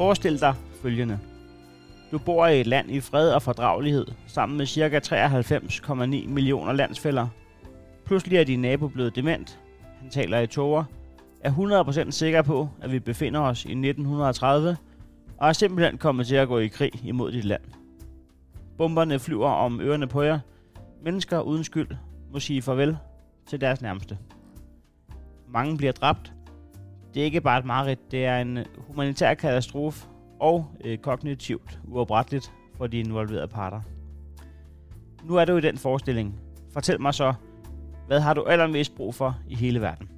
Forestil dig følgende. Du bor i et land i fred og fordragelighed, sammen med ca. 93,9 millioner landsfælder. Pludselig er din nabo blevet dement. Han taler i tårer, Er 100% sikker på, at vi befinder os i 1930, og er simpelthen kommet til at gå i krig imod dit land. Bomberne flyver om ørerne på jer. Mennesker uden skyld må sige farvel til deres nærmeste. Mange bliver dræbt. Det er ikke bare et mareridt, det er en øh, humanitær katastrofe og øh, kognitivt uopretteligt for de involverede parter. Nu er du i den forestilling. Fortæl mig så, hvad har du allermest brug for i hele verden?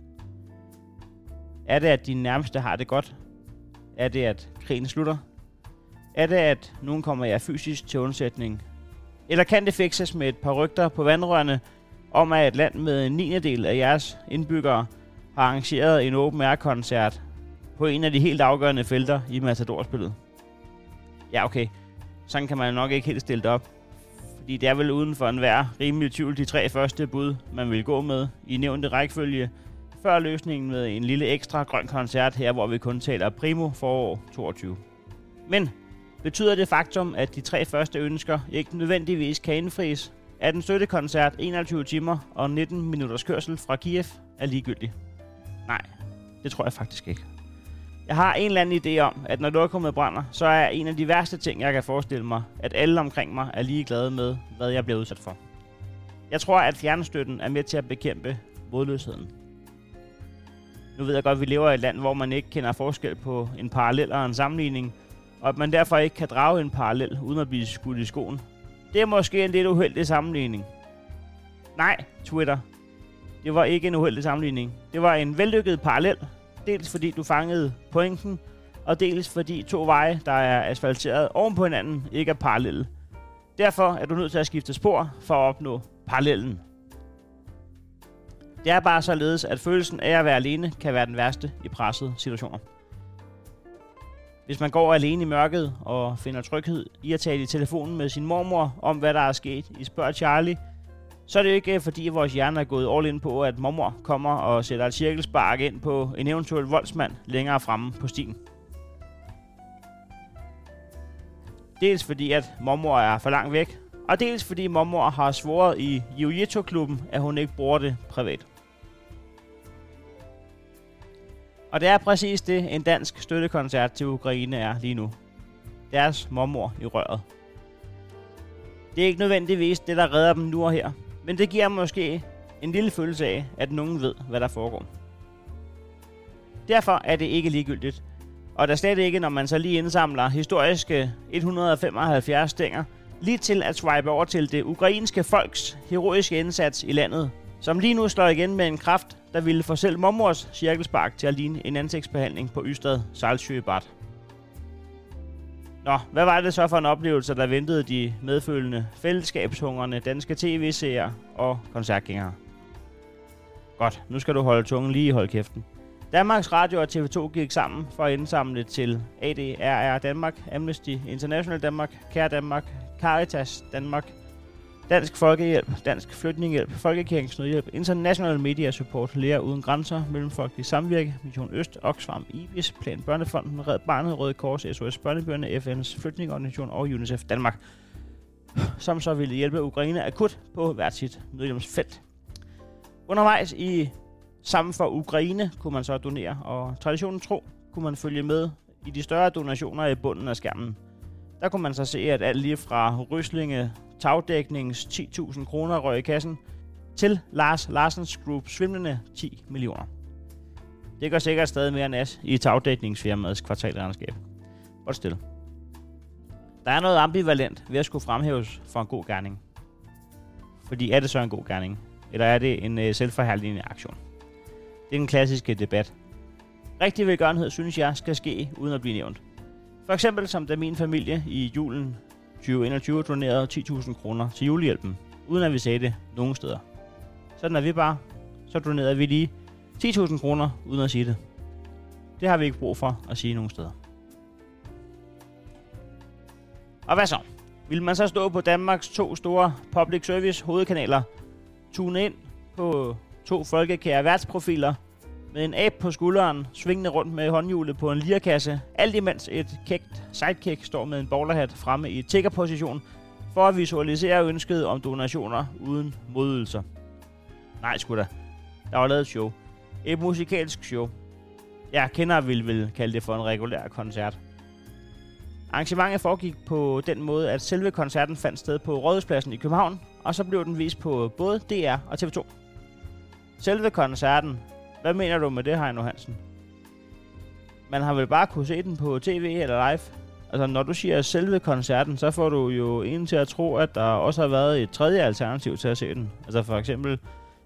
Er det, at dine nærmeste har det godt? Er det, at krigen slutter? Er det, at nogen kommer jer fysisk til undsætning? Eller kan det fikses med et par rygter på vandrørene om, at et land med en 9. del af jeres indbyggere har arrangeret en open air koncert på en af de helt afgørende felter i Matador-spillet? Ja, okay. Sådan kan man nok ikke helt stille det op. Fordi det er vel uden for enhver rimelig tvivl de tre første bud, man vil gå med i nævnte rækkefølge, før løsningen med en lille ekstra grøn koncert her, hvor vi kun taler primo forår 22. Men betyder det faktum, at de tre første ønsker ikke nødvendigvis kan indfries, at en støttekoncert 21 timer og 19 minutters kørsel fra Kiev er ligegyldig? Nej, det tror jeg faktisk ikke. Jeg har en eller anden idé om, at når lokummet brænder, så er en af de værste ting, jeg kan forestille mig, at alle omkring mig er ligeglade med, hvad jeg bliver udsat for. Jeg tror, at fjernstøtten er med til at bekæmpe modløsheden. Nu ved jeg godt, at vi lever i et land, hvor man ikke kender forskel på en parallel og en sammenligning, og at man derfor ikke kan drage en parallel uden at blive skudt i skoen. Det er måske en lidt uheldig sammenligning. Nej, Twitter. Det var ikke en uheldig sammenligning. Det var en vellykket parallel, Dels fordi du fangede pointen, og dels fordi to veje, der er asfalteret oven på hinanden, ikke er parallelle. Derfor er du nødt til at skifte spor for at opnå parallellen. Det er bare således, at følelsen af at være alene kan være den værste i pressede situationer. Hvis man går alene i mørket og finder tryghed i at tale i telefonen med sin mormor om, hvad der er sket i Spørg Charlie, så er det jo ikke øh, fordi, vores hjerne er gået all in på, at mormor kommer og sætter et cirkelspark ind på en eventuel voldsmand længere fremme på stien. Dels fordi, at mormor er for langt væk, og dels fordi mormor har svoret i Jiu-Jitsu-klubben, at hun ikke bruger det privat. Og det er præcis det, en dansk støttekoncert til Ukraine er lige nu. Deres mormor i røret. Det er ikke nødvendigvis det, der redder dem nu og her. Men det giver måske en lille følelse af, at nogen ved, hvad der foregår. Derfor er det ikke ligegyldigt. Og der slet ikke, når man så lige indsamler historiske 175 stænger, lige til at swipe over til det ukrainske folks heroiske indsats i landet, som lige nu slår igen med en kraft, der ville få selv mormors cirkelspark til at ligne en ansigtsbehandling på Ystad Salsjøbad. Nå, hvad var det så for en oplevelse, der ventede de medfølgende fællesskabshungerne danske tv-seere og koncertgængere? Godt, nu skal du holde tungen lige i holdkæften. Danmarks Radio og TV2 gik sammen for at indsamle til ADRR Danmark, Amnesty International Danmark, Kære Danmark, Caritas Danmark, Dansk Folkehjælp, Dansk Flygtningehjælp, Folkekirkens Nødhjælp, International Media Support, Læger Uden Grænser, Mellemfolkelig Samvirke, Mission Øst, Oxfam, IBIS, Plan Børnefonden, Red Barnet, Røde Kors, SOS Børnebørne, FN's Flygtningeorganisation og UNICEF Danmark, som så ville hjælpe Ukraine akut på hvert sit nødhjælpsfelt. Undervejs i Sammen for Ukraine kunne man så donere, og traditionen tro kunne man følge med i de større donationer i bunden af skærmen. Der kunne man så se, at alt lige fra Ryslinge tagdæknings 10.000 kroner røg i kassen, til Lars Larsens Group svimlende 10 millioner. Det gør sikkert stadig mere nas i tagdækningsfirmaets kvartalregnskab. Godt stille. Der er noget ambivalent ved at skulle fremhæves for en god gerning. Fordi er det så en god gerning? Eller er det en øh, selvforherligende aktion? Det er den klassiske debat. Rigtig velgørenhed, synes jeg, skal ske uden at blive nævnt. For eksempel som da min familie i julen 2021 donerede 10.000 kroner til julehjælpen, uden at vi sagde det nogen steder. Sådan er vi bare. Så donerede vi lige 10.000 kroner, uden at sige det. Det har vi ikke brug for at sige nogen steder. Og hvad så? Vil man så stå på Danmarks to store public service hovedkanaler, tune ind på to folkekære værtsprofiler, med en ab på skulderen, svingende rundt med håndhjulet på en lirkasse, alt imens et kægt sidekick står med en bowlerhat fremme i tiggerposition, for at visualisere ønsket om donationer uden modydelser. Nej, sgu da. Der var lavet et show. Et musikalsk show. Jeg kender vil vil kalde det for en regulær koncert. Arrangementet foregik på den måde, at selve koncerten fandt sted på Rådhuspladsen i København, og så blev den vist på både DR og TV2. Selve koncerten, hvad mener du med det, Heino Hansen? Man har vel bare kunne se den på tv eller live? Altså, når du siger selve koncerten, så får du jo en til at tro, at der også har været et tredje alternativ til at se den. Altså for eksempel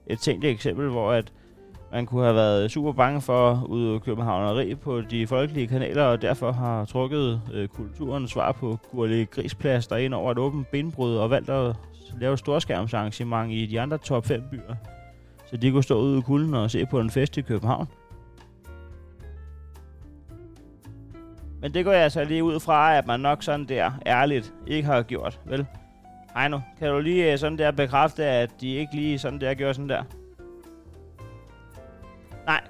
et tænkt eksempel, hvor at man kunne have været super bange for ud københavneri på de folkelige kanaler, og derfor har trukket øh, kulturens svar på Gurli Grisplads ind over et åbent benbrud og valgt at lave storskærmsarrangement i de andre top 5 byer, så de kunne stå ude i kulden og se på en fest i København. Men det går jeg altså lige ud fra, at man nok sådan der ærligt ikke har gjort, vel? Ej nu, kan du lige øh, sådan der bekræfte, at de ikke lige sådan der gjorde sådan der? Nej.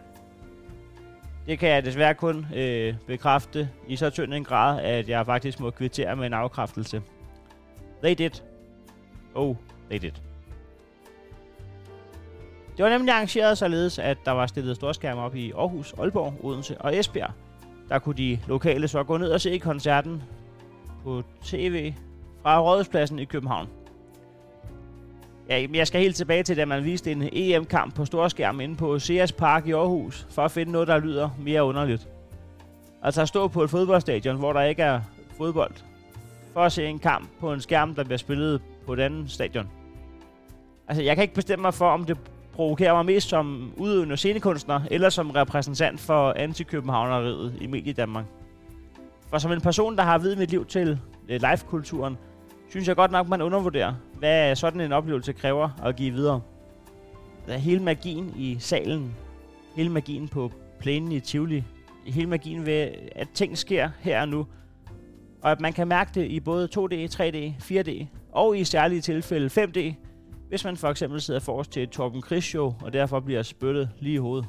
Det kan jeg desværre kun øh, bekræfte i så tynd en grad, at jeg faktisk må kvittere med en afkræftelse. They did. Oh, they did. Det var nemlig arrangeret således, at der var stillet storskærme op i Aarhus, Aalborg, Odense og Esbjerg. Der kunne de lokale så gå ned og se koncerten på tv fra Rådhuspladsen i København. Ja, jeg skal helt tilbage til, da man viste en EM-kamp på storskærm inde på Sears Park i Aarhus, for at finde noget, der lyder mere underligt. Altså at stå på et fodboldstadion, hvor der ikke er fodbold, for at se en kamp på en skærm, der bliver spillet på et andet stadion. Altså, jeg kan ikke bestemme mig for, om det provokerer mig mest som udøvende scenekunstner, eller som repræsentant for antikøbenhavneriet i Medie Danmark. For som en person, der har videt mit liv til øh, live-kulturen, synes jeg godt nok, man undervurderer, hvad sådan en oplevelse kræver at give videre. Der hele magien i salen, hele magien på plænen i Tivoli, hele magien ved, at ting sker her og nu, og at man kan mærke det i både 2D, 3D, 4D og i særlige tilfælde 5D, hvis man for eksempel sidder forrest til et Torben Chris show og derfor bliver spyttet lige i hovedet.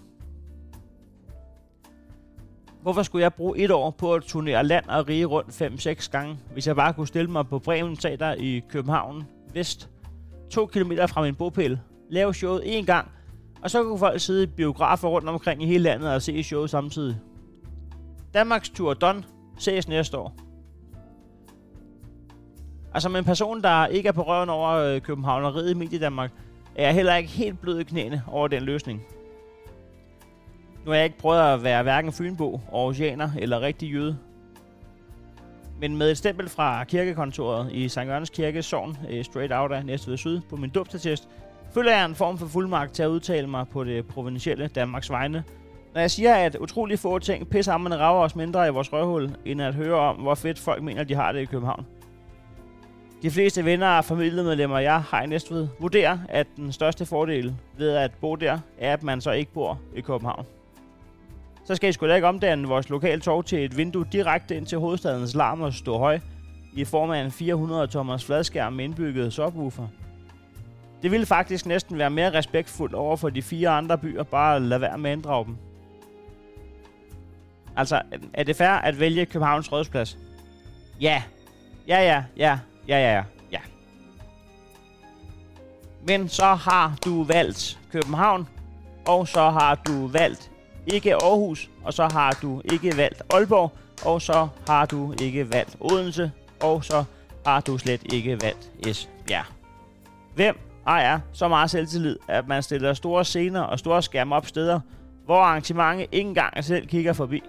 Hvorfor skulle jeg bruge et år på at turnere land og rige rundt 5-6 gange, hvis jeg bare kunne stille mig på Bremen Teater i København Vest, 2 km fra min bopæl, lave showet én gang, og så kunne folk sidde i biografer rundt omkring i hele landet og se showet samtidig. Danmarks tur Don ses næste år. Altså men en person, der ikke er på røven over øh, Københavneriet i Mediedanmark, er heller ikke helt blød i knæene over den løsning. Nu har jeg ikke prøvet at være hverken fynbo, oceaner eller rigtig jøde. Men med et stempel fra kirkekontoret i St. Jørgens Kirke, Sogn, øh, straight out af Næstved Syd på min dubstatest, føler jeg en form for fuldmagt til at udtale mig på det provincielle Danmarks vegne. Når jeg siger, at utrolig få ting pissehammerne rager os mindre i vores røvhul, end at høre om, hvor fedt folk mener, de har det i København. De fleste venner og familiemedlemmer, jeg har i Næstved, vurderer, at den største fordel ved at bo der, er, at man så ikke bor i København så skal I sgu da ikke omdanne vores lokale tog til et vindue direkte ind til hovedstadens larm og stå høj i form af en 400 tommers fladskærm med indbygget subwoofer. Det ville faktisk næsten være mere respektfuldt over for de fire andre byer, bare at lade være med at inddrage dem. Altså, er det fair at vælge Københavns Rådsplads? Ja. Ja, ja, ja, ja, ja, ja. ja. Men så har du valgt København, og så har du valgt ikke Aarhus, og så har du ikke valgt Aalborg, og så har du ikke valgt Odense, og så har du slet ikke valgt Esbjerg. Hvem ejer så meget selvtillid, at man stiller store scener og store skærme op steder, hvor arrangementet ikke engang selv kigger forbi?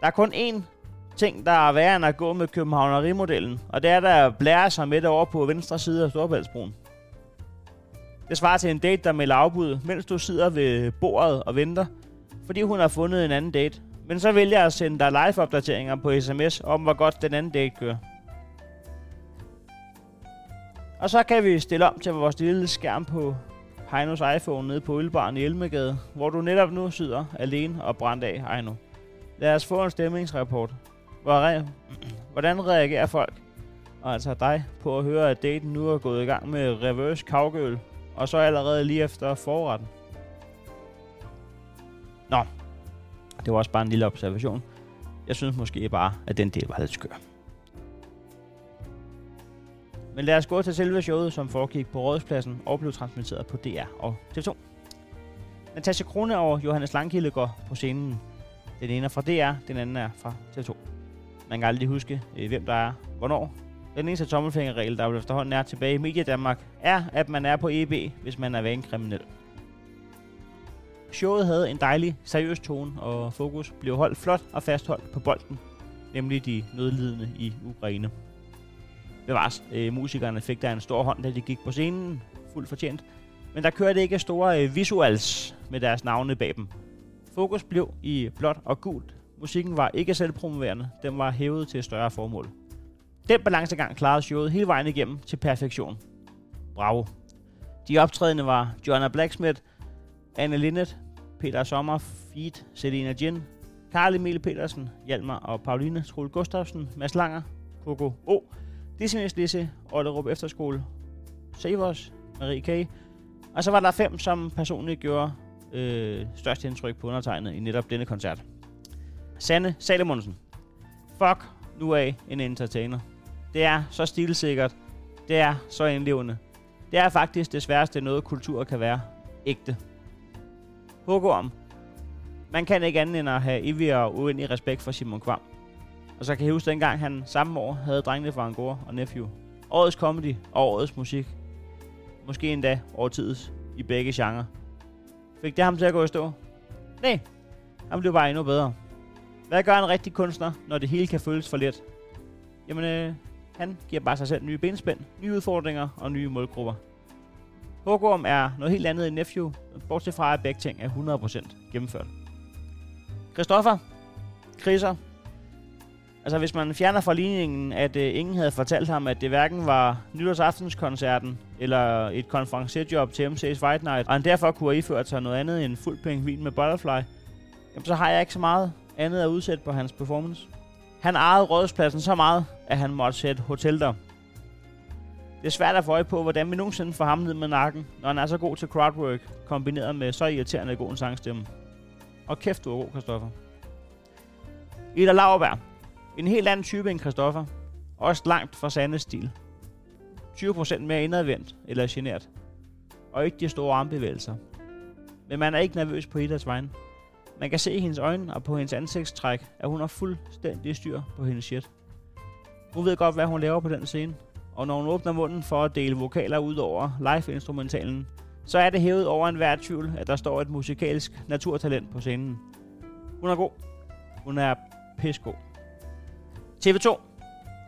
Der er kun én ting, der er værre end at gå med Københavnerimodellen, og det er, der blærer sig midt over på venstre side af Storbæltsbroen. Det svarer til en date, der melder afbud, mens du sidder ved bordet og venter, fordi hun har fundet en anden date. Men så vælger jeg at sende dig live-opdateringer på sms om, hvor godt den anden date kører. Og så kan vi stille om til vores lille skærm på Heinos iPhone nede på Ølbaren i Elmegade, hvor du netop nu sidder alene og brændt af, Heino. Lad os få en stemningsrapport. Hvordan reagerer folk, og altså dig, på at høre, at daten nu er gået i gang med reverse cowgirl og så allerede lige efter forretten. Nå, det var også bare en lille observation. Jeg synes måske bare, at den del var lidt skør. Men lad os gå til selve showet, som foregik på Rådspladsen og blev transmitteret på DR og TV2. Natasha Krone og Johannes Langkilde går på scenen. Den ene er fra DR, den anden er fra TV2. Man kan aldrig huske, øh, hvem der er hvornår. Den eneste tommelfingerregel, der efterhånden er tilbage i Media Danmark, er, at man er på EB, hvis man er vanekriminel. Showet havde en dejlig, seriøs tone, og fokus blev holdt flot og fastholdt på bolden, nemlig de nødlidende i Ukraine. Bevares, øh, musikerne fik der en stor hånd, da de gik på scenen, fuldt fortjent, men der kørte ikke store øh, visuals med deres navne bag dem. Fokus blev i blåt og gult. Musikken var ikke selvpromoverende, den var hævet til et større formål. Den balancegang klarede showet hele vejen igennem til perfektion. Bravo. De optrædende var Joanna Blacksmith, Anne Linnet, Peter Sommer, Feet, Selena Jin, Karl Emil Petersen, Hjalmar og Pauline Skole Gustafsen, Mads Langer, Coco O, Disney's Lisse, Ollerup Efterskole, Savers, Marie K. Og så var der fem, som personligt gjorde øh, størst indtryk på undertegnet i netop denne koncert. Sanne Salomonsen. Fuck nu af en entertainer. Det er så stilsikkert. Det er så indlevende. Det er faktisk det sværeste noget kultur kan være. Ægte. om. Man kan ikke andet end at have evig og uendelig respekt for Simon Kvam. Og så kan jeg huske dengang, han samme år havde drengene fra Angora og Nephew. Årets comedy og årets musik. Måske endda årtidets i begge genrer. Fik det ham til at gå i stå? Nej, han blev bare endnu bedre. Hvad gør en rigtig kunstner, når det hele kan føles for let? Jamen, øh, han giver bare sig selv nye benspænd, nye udfordringer og nye målgrupper. Hågorm er noget helt andet end Nephew, bortset fra at begge ting er 100% gennemført. Christoffer, kriser. Altså hvis man fjerner fra ligningen, at øh, ingen havde fortalt ham, at det hverken var nytårsaftenskoncerten eller et konferencierjob til MC's Fight Night, og han derfor kunne have iført sig noget andet end fuld pengvin med Butterfly, jamen så har jeg ikke så meget andet at udsætte på hans performance. Han ejede rådspladsen så meget, at han måtte sætte hotel der. Det er svært at få øje på, hvordan vi nogensinde får ham ned med nakken, når han er så god til crowdwork, kombineret med så irriterende god en sangstemme. Og kæft, du er god, Christoffer. Ida Lauerberg. En helt anden type end Christoffer. Også langt fra Sandes stil. 20% mere indadvendt eller genert. Og ikke de store armbevægelser. Men man er ikke nervøs på Idas vegne. Man kan se i hendes øjne og på hendes ansigtstræk, at hun har fuldstændig styr på hendes shit. Hun ved godt, hvad hun laver på den scene, og når hun åbner munden for at dele vokaler ud over live-instrumentalen, så er det hævet over enhver tvivl, at der står et musikalsk naturtalent på scenen. Hun er god. Hun er pissegod. TV2.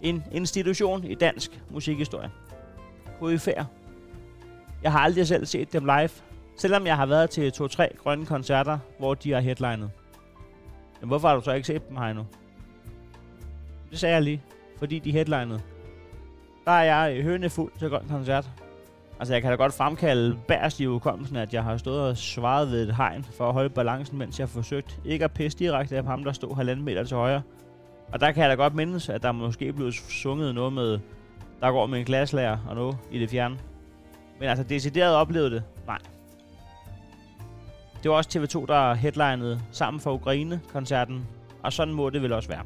En institution i dansk musikhistorie. Koryfær. Jeg har aldrig selv set dem live, Selvom jeg har været til to-tre grønne koncerter, hvor de har headlinet. Men hvorfor har du så ikke set dem, Heino? Det sagde jeg lige. Fordi de headlinede. Der er jeg hønefuld til grøn koncert. Altså, jeg kan da godt fremkalde bærst i udkommelsen, at jeg har stået og svaret ved et hegn for at holde balancen, mens jeg forsøgt ikke at pisse direkte af ham, der stod halvanden meter til højre. Og der kan jeg da godt mindes, at der måske blev sunget noget med, der går med en glaslærer og noget i det fjerne. Men altså, decideret oplevede det? Nej. Det var også TV2, der headlinede sammen for Ukraine-koncerten, og sådan må det vel også være.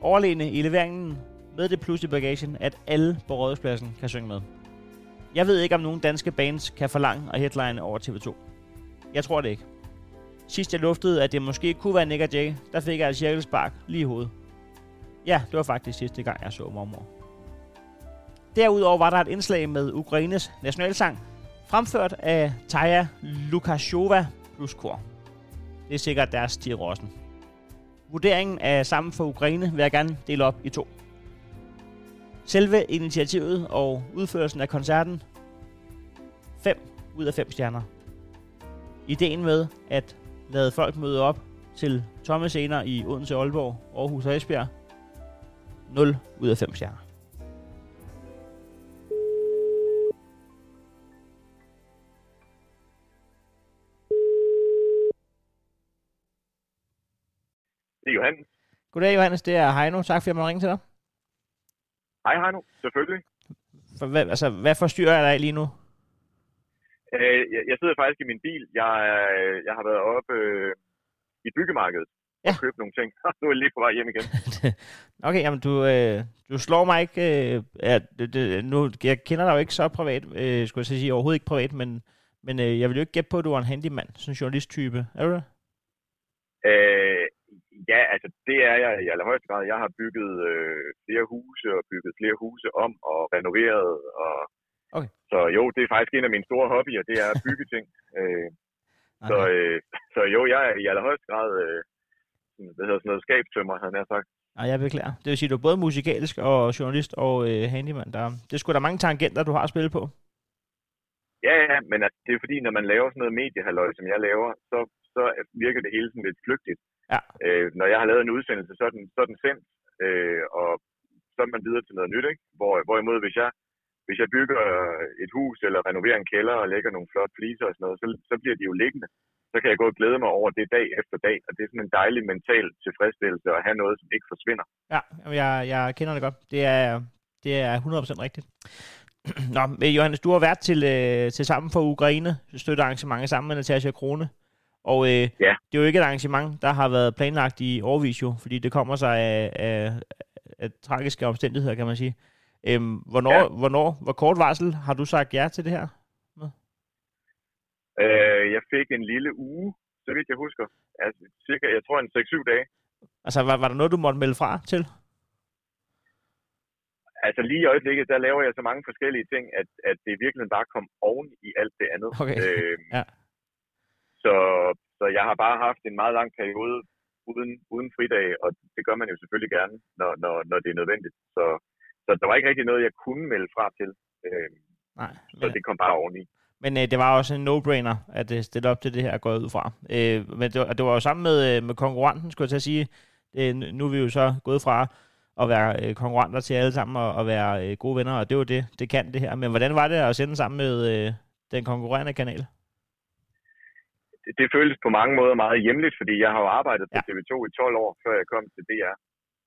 Overlegne i leveringen med det plus i bagagen, at alle på Rådhuspladsen kan synge med. Jeg ved ikke, om nogen danske bands kan forlange at headline over TV2. Jeg tror det ikke. Sidst jeg luftede, at det måske kunne være Nick og Jay, der fik jeg altså et cirkelspark lige i hovedet. Ja, det var faktisk sidste gang, jeg så mormor. Derudover var der et indslag med Ukraines nationalsang, fremført af Taja Lukashova plus. Det er sikkert deres Stig Rossen. Vurderingen af Sammen for Ukraine vil jeg gerne dele op i to. Selve initiativet og udførelsen af koncerten 5 ud af 5 stjerner. Ideen med at lade folk møde op til tomme scener i Odense, Aalborg, Aarhus og Esbjerg 0 ud af 5 stjerner. Johannes. Goddag Johannes, det er Heino. Tak for at jeg ringe til dig. Hej Heino, selvfølgelig. For hvad, altså, hvad forstyrrer jeg dig lige nu? Øh, jeg, jeg sidder faktisk i min bil. Jeg, er- jeg har været oppe øh, i byggemarkedet Ja. og købt nogle ting. nu er jeg lige på vej hjem igen. okay, jamen du, øh, du slår mig ikke... Øh, ja, det, det, nu, jeg kender dig jo ikke så privat, øh, skulle jeg så sige, overhovedet ikke privat, men, men øh, jeg vil jo ikke gætte på, at du er en handyman, sådan en journalisttype. Er du det? Øh, ja, altså det er jeg i allerhøjeste grad. Jeg har bygget øh, flere huse og bygget flere huse om og renoveret. Og... Okay. Så jo, det er faktisk en af mine store hobbyer, det er at bygge ting. øh, så, øh, så jo, jeg er i allerhøjeste grad øh, hvad hedder sådan noget skabtømmer, havde jeg sagt. Nej, jeg beklager. Det vil sige, at du er både musikalsk og journalist og øh, handyman. Der, det er sgu da mange tangenter, du har at spille på. Ja, ja, men altså, det er fordi, når man laver sådan noget mediehalløj, som jeg laver, så, så virker det hele sådan lidt flygtigt. Ja. Øh, når jeg har lavet en udsendelse, så er den, så er den sendt, øh, og så er man videre til noget nyt, ikke? Hvor, hvorimod, hvis jeg, hvis jeg bygger et hus eller renoverer en kælder og lægger nogle flotte fliser og sådan noget, så, så bliver de jo liggende. Så kan jeg gå og glæde mig over det dag efter dag, og det er sådan en dejlig mental tilfredsstillelse at have noget, som ikke forsvinder. Ja, jeg, jeg kender det godt. Det er, det er 100% rigtigt. Nå, Johannes, du har været til, øh, til Sammen for Ukraine, støttearrangementet sammen med Natasha Krone. Og øh, Ja. det er jo ikke et arrangement, der har været planlagt i årvis jo, fordi det kommer sig af, af, af tragiske omstændigheder, kan man sige. Øhm, hvornår, ja. hvornår, hvor kort varsel har du sagt ja til det her? Øh, jeg fik en lille uge, så vidt jeg husker. Altså, cirka, jeg tror en 6-7 dage. Altså, var, var der noget, du måtte melde fra til? Altså lige i øjeblikket, der laver jeg så mange forskellige ting, at, at det virkelig bare kom oven i alt det andet. Okay. Øh, Ja. Så, så jeg har bare haft en meget lang periode uden, uden fridag, og det gør man jo selvfølgelig gerne, når, når, når det er nødvendigt. Så, så der var ikke rigtig noget, jeg kunne melde fra til. Øh, Nej. så det kom bare oveni. Men øh, det var også en no-brainer at øh, stille op til det her, går jeg ud fra. Øh, men det var, det var jo sammen med, øh, med konkurrenten, skulle jeg til at sige. Øh, nu er vi jo så gået fra at være øh, konkurrenter til alle sammen og, og være øh, gode venner, og det var det, det kan det her. Men hvordan var det at sende sammen med øh, den konkurrerende kanal? Det, føltes på mange måder meget hjemligt, fordi jeg har jo arbejdet på Ja. TV2 i 12 år, før jeg kom til DR.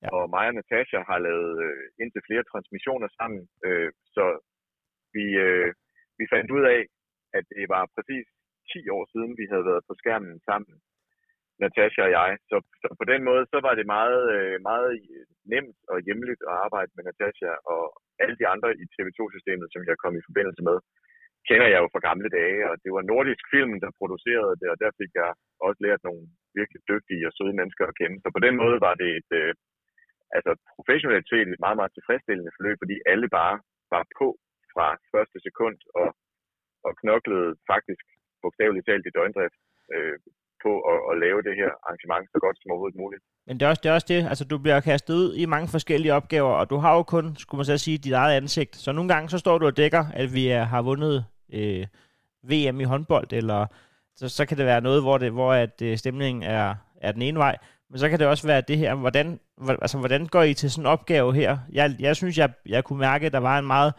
Ja. Og mig og Natasha har lavet øh, indtil flere transmissioner sammen, øh, så vi, øh, vi fandt ud af, at det var præcis 10 år siden, vi havde været på skærmen sammen, Natasha og jeg. Så, så på den måde, så var det meget, øh, meget nemt og hjemligt at arbejde med Natasha og alle de andre i TV2-systemet, som jeg kom i forbindelse med, kender jeg jo fra gamle dage, og det var Nordisk Film, der producerede det, og der fik jeg også lært nogle virkelig dygtige og søde mennesker at kende. Så på den måde var det et, øh, altså professionelt set et meget, meget tilfredsstillende forløb, fordi alle bare var på fra første sekund og, og knoklede faktisk bogstaveligt talt i døgndrift øh, på at, at lave det her arrangement så godt som overhovedet muligt. Men det er, også, det er også det, altså du bliver kastet ud i mange forskellige opgaver, og du har jo kun, skulle man så sige, dit eget ansigt. Så nogle gange så står du og dækker, at vi er, har vundet øh, VM i håndbold, eller så, så kan det være noget, hvor, det, hvor at, øh, stemningen er, er den ene vej. Men så kan det også være det her, hvordan, altså, hvordan går I til sådan en opgave her? Jeg, jeg synes, jeg, jeg kunne mærke, at der var en meget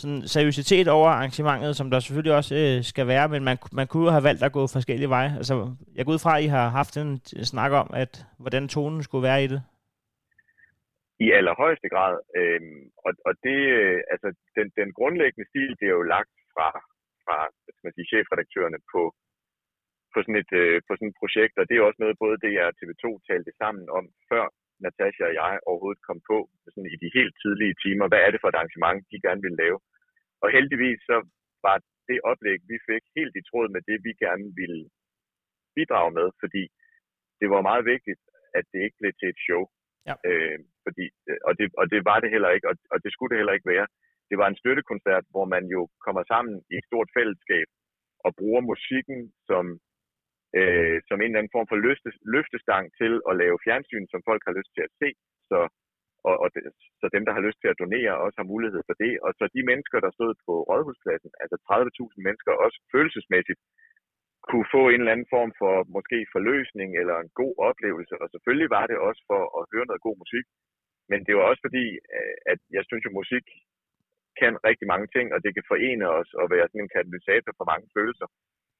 sådan seriøsitet over arrangementet, som der selvfølgelig også øh, skal være, men man, man kunne jo have valgt at gå forskellige veje. Altså, jeg går ud fra, at I har haft en snak om, at hvordan tonen skulle være i det. I allerhøjeste grad. Øh, og, og det, øh, altså, den, den grundlæggende stil bliver jo lagt fra, fra hvad skal man sige, chefredaktørerne på, på, sådan et, øh, på sådan et projekt, og det er også noget, både DR og TV2 talte sammen om, før Natasha og jeg overhovedet kom på, sådan i de helt tidlige timer, hvad er det for et arrangement, de gerne ville lave. Og heldigvis så var det oplæg, vi fik, helt i tråd med det, vi gerne ville bidrage med, fordi det var meget vigtigt, at det ikke blev til et show. Ja. Øh, fordi, og, det, og det var det heller ikke, og, og det skulle det heller ikke være. Det var en støttekoncert, hvor man jo kommer sammen i et stort fællesskab og bruger musikken som, øh, som en eller anden form for løfte, løftestang til at lave fjernsyn, som folk har lyst til at se. Så, og, og det, så dem, der har lyst til at donere, også har mulighed for det. Og så de mennesker, der stod på Rådhuspladsen, altså 30.000 mennesker, også følelsesmæssigt, kunne få en eller anden form for måske forløsning eller en god oplevelse. Og selvfølgelig var det også for at høre noget god musik. Men det var også fordi, øh, at jeg synes jo, musik kan rigtig mange ting, og det kan forene os og være sådan en katalysator for mange følelser.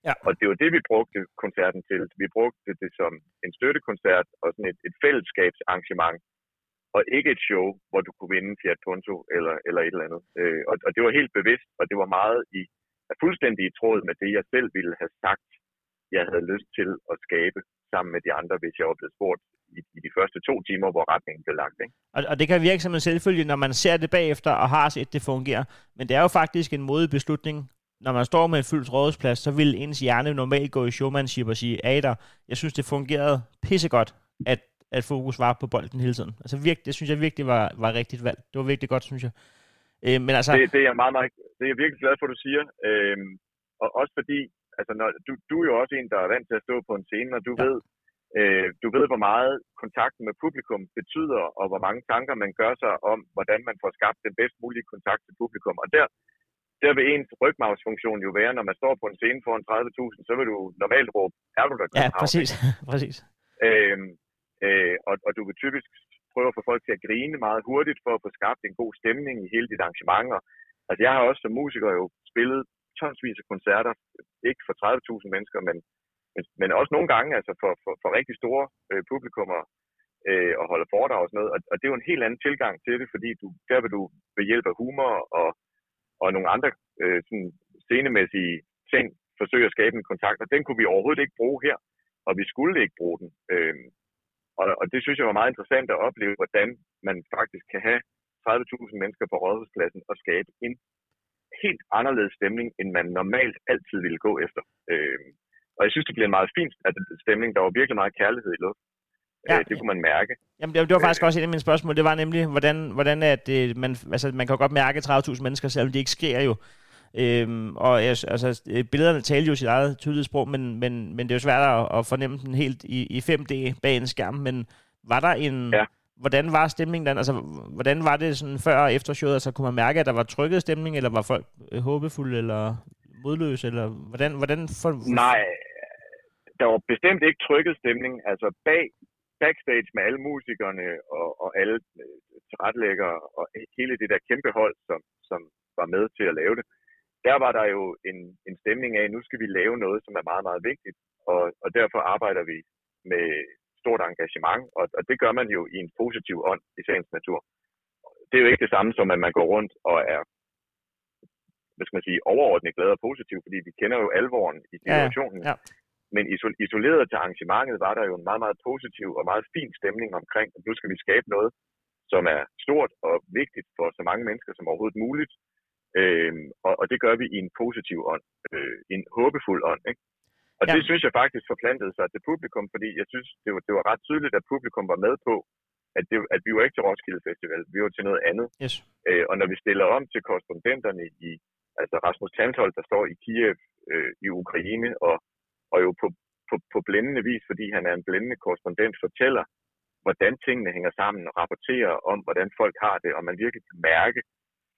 Ja. Og det var det, vi brugte koncerten til. Vi brugte det som en støttekoncert og sådan et, et fællesskabsarrangement, og ikke et show, hvor du kunne vinde Fiat Punto eller, eller et eller andet. Øh, og, og det var helt bevidst, og det var meget i fuldstændig i tråd med det, jeg selv ville have sagt, jeg havde lyst til at skabe sammen med de andre, hvis jeg var blevet spurgt i, i de første to timer, hvor retningen blev lagt. Ikke? Og, og det kan virke som en selvfølge, når man ser det bagefter og har set det fungere. Men det er jo faktisk en modig beslutning. Når man står med en fyldt rådsplads, så vil ens hjerne normalt gå i showmanship og sige, Ader, jeg synes, det fungerede pissegodt, at, at fokus var på bolden hele tiden. Altså virkelig, det synes jeg virkelig var, var rigtigt valgt. Det var virkelig godt, synes jeg. Øh, men altså... det, det, er jeg meget, meget, det er jeg virkelig glad for, at du siger. Øh, og også fordi, altså når, du, du er jo også en, der er vant til at stå på en scene, og du ja. ved, øh, du ved, hvor meget kontakten med publikum betyder, og hvor mange tanker man gør sig om, hvordan man får skabt den bedst mulige kontakt til publikum. Og der, der vil ens rygmavsfunktion jo være, når man står på en scene foran 30.000, så vil du normalt råbe, er du der? Ja, præcis. præcis. Øh, øh, og, og du vil typisk prøve at få folk til at grine meget hurtigt for at få skabt en god stemning i hele dit arrangement. Og, altså jeg har også som musiker jo spillet tonsvis af koncerter, ikke for 30.000 mennesker, men, men, men også nogle gange altså for, for, for rigtig store øh, publikummer øh, og holde foredrag og sådan noget. Og, og det er jo en helt anden tilgang til det, fordi du, der vil du ved hjælp af humor og, og nogle andre øh, sådan scenemæssige ting forsøge at skabe en kontakt, og den kunne vi overhovedet ikke bruge her, og vi skulle ikke bruge den. Øh, og, og det synes jeg var meget interessant at opleve, hvordan man faktisk kan have 30.000 mennesker på rådhuspladsen og skabe en helt anderledes stemning, end man normalt altid ville gå efter. Øh, og jeg synes, det bliver en meget fin stemning. Der var virkelig meget kærlighed i luften. Ja. Øh, det kunne man mærke. Jamen, det, det var faktisk øh, også et af mine spørgsmål. Det var nemlig, hvordan, hvordan at, det, man, altså, man kan godt mærke 30.000 mennesker, selvom det ikke sker jo. Øhm, og altså, billederne taler jo sit eget tydelige sprog, men, men, men det er jo svært at, at fornemme den helt i, i 5D bag en skærm. Men var der en... Ja. Hvordan var stemningen den? Altså, hvordan var det sådan før og efter showet? Altså, kunne man mærke, at der var trykket stemning, eller var folk øh, håbefulde, eller modløse, eller hvordan... hvordan for... Nej, der var bestemt ikke trykket stemning. Altså, bag backstage med alle musikerne og, og alle øh, tilrettelæggere og hele det der kæmpe hold, som, som var med til at lave det, der var der jo en, en stemning af, at nu skal vi lave noget, som er meget, meget vigtigt, og, og derfor arbejder vi med stort engagement, og, og det gør man jo i en positiv ånd i sagens natur. Det er jo ikke det samme som, at man går rundt og er hvad skal man sige, overordnet glad og positiv, fordi vi kender jo alvoren i situationen. Ja, ja. Men isoleret til arrangementet var der jo en meget, meget positiv og meget fin stemning omkring, at nu skal vi skabe noget, som er stort og vigtigt for så mange mennesker som overhovedet muligt, Øh, og, og det gør vi i en positiv ånd, øh, en håbefuld ånd. Ikke? Og ja. det synes jeg faktisk forplantede sig til publikum, fordi jeg synes, det var, det var ret tydeligt, at publikum var med på, at, det, at vi var ikke til Roskilde Festival, vi var til noget andet. Yes. Øh, og når vi stiller om til korrespondenterne i, altså Rasmus Tanthold, der står i Kiev øh, i Ukraine, og, og jo på, på, på blændende vis, fordi han er en blændende korrespondent, fortæller, hvordan tingene hænger sammen, og rapporterer om, hvordan folk har det, og man virkelig kan mærke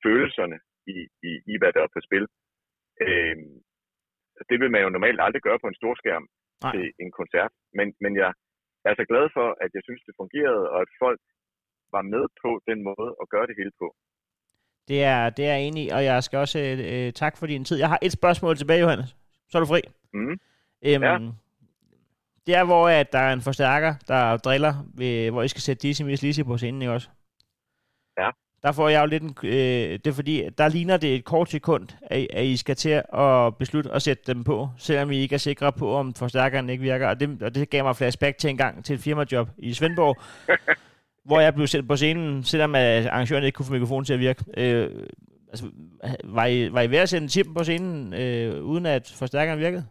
følelserne i, i, i hvad der er på spil. Øh, det vil man jo normalt aldrig gøre på en stor skærm Nej. til en koncert, men, men jeg er så glad for, at jeg synes, det fungerede, og at folk var med på den måde at gøre det hele på. Det er, det er jeg enig i, og jeg skal også øh, tak for din tid. Jeg har et spørgsmål tilbage, Johannes. Så er du fri. Mm. Øhm, ja. Det er, hvor at der er en forstærker, der driller, ved, hvor I skal sætte Dizzy Miss Lizzy på scenen, ikke også? Ja der får jeg jo lidt en, øh, det er fordi, der ligner det et kort sekund, at, at I skal til at beslutte at sætte dem på, selvom I ikke er sikre på, om forstærkeren ikke virker. Og det, og det gav mig flashback til en gang til et firmajob i Svendborg, hvor jeg blev sendt på scenen, selvom arrangøren ikke kunne få mikrofonen til at virke. Øh, altså, var, I, var I ved at sende chippen på scenen, øh, uden at forstærkeren virkede?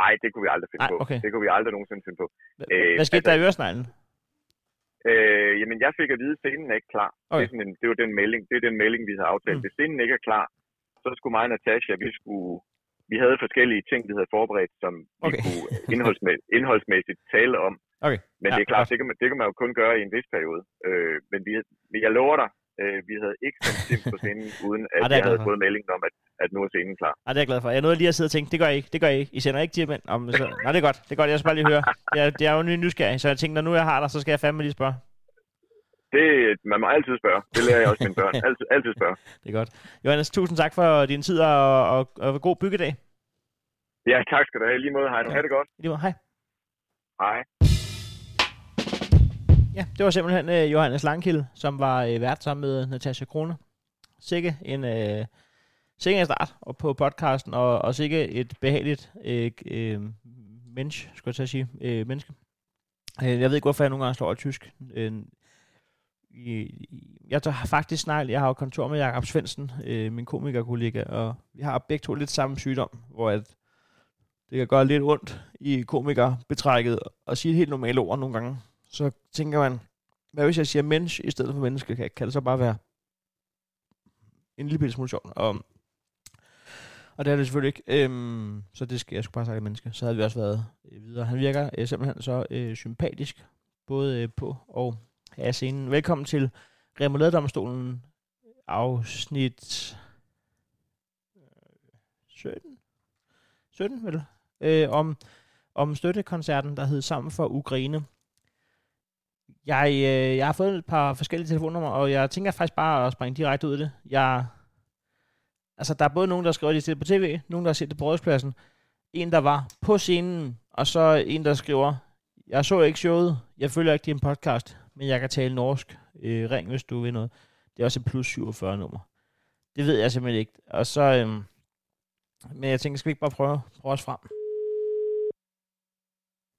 Nej, det kunne vi aldrig finde Ej, på. Okay. Det kunne vi aldrig nogensinde finde på. Hvad, hvad skete altså, der i øresneglen? Øh, jamen, jeg fik at vide, at scenen er ikke klar. Okay. Det, er sådan en, det var den melding, det er den melding, vi havde aftalt. Mm. Hvis scenen ikke er klar, så skulle mig og Natasha, vi skulle vi havde forskellige ting, vi havde forberedt, som okay. vi kunne indholdsmæ- indholdsmæssigt tale om. Okay. Men ja, det er klart, det kan, man, det kan man jo kun gøre i en vis periode. Øh, men vi, jeg lover dig, øh, vi havde ikke sendt Tim på scenen, uden at ja, jeg havde fået meldingen om, at, at nu er scenen klar. Ja, det er jeg glad for. Jeg nåede lige at sidde og tænke, det gør I ikke, det gør I ikke. I sender ikke Tim ind. Om, så, nej, det er godt, det er godt, jeg skal bare lige høre. Det er, det er jo en ny nysgerrig, så jeg tænkte, når nu jeg har dig, så skal jeg fandme lige spørge. Det, man må altid spørge. Det lærer jeg også mine børn. Altid, altid spørge. Det er godt. Johannes, tusind tak for din tid og, og, og god byggedag. Ja, tak skal du have. I lige måde. Hej. Ja. Ha' det godt. I lige måde. Hej. Hej. Ja, det var simpelthen øh, Johannes Langkilde, som var øh, vært sammen med Natasha Krone. Sikke en, øh, sikke en start på podcasten, og, og sikke et behageligt øh, øh, mensch, skulle jeg til at sige, øh, menneske. Øh, jeg ved ikke, hvorfor jeg nogle gange slår i tysk. Øh, i, jeg har faktisk snakket, jeg har jo kontor med Jakob Svendsen, øh, min komikerkollega, og vi har begge to lidt samme sygdom, hvor at det kan gøre lidt ondt i komikerbetrækket at sige et helt normalt ord nogle gange. Så tænker man, hvad hvis jeg siger mensch i stedet for menneske? Kan, kan det så bare være en lille smule sjovt? Og, og det er det selvfølgelig ikke. Øhm, så det skal jeg skulle bare sige menneske. Så havde vi også været øh, videre. Han virker øh, simpelthen så øh, sympatisk, både øh, på og af scenen. Velkommen til Remoladedomstolen, afsnit øh, 17? 17, vel? Øh, om, om støttekoncerten, der hed Sammen for Ukraine. Jeg, øh, jeg har fået et par forskellige telefonnumre, og jeg tænker faktisk bare at springe direkte ud af det. Jeg, altså, der er både nogen, der skriver, at de ser det på tv, nogen, der har set det på rådspladsen, en, der var på scenen, og så en, der skriver, jeg så ikke showet, jeg følger ikke din podcast, men jeg kan tale norsk. Øh, ring, hvis du vil noget. Det er også et plus 47 nummer. Det ved jeg simpelthen ikke. Og så, øhm, men jeg tænker, skal vi ikke bare prøve, prøve os frem?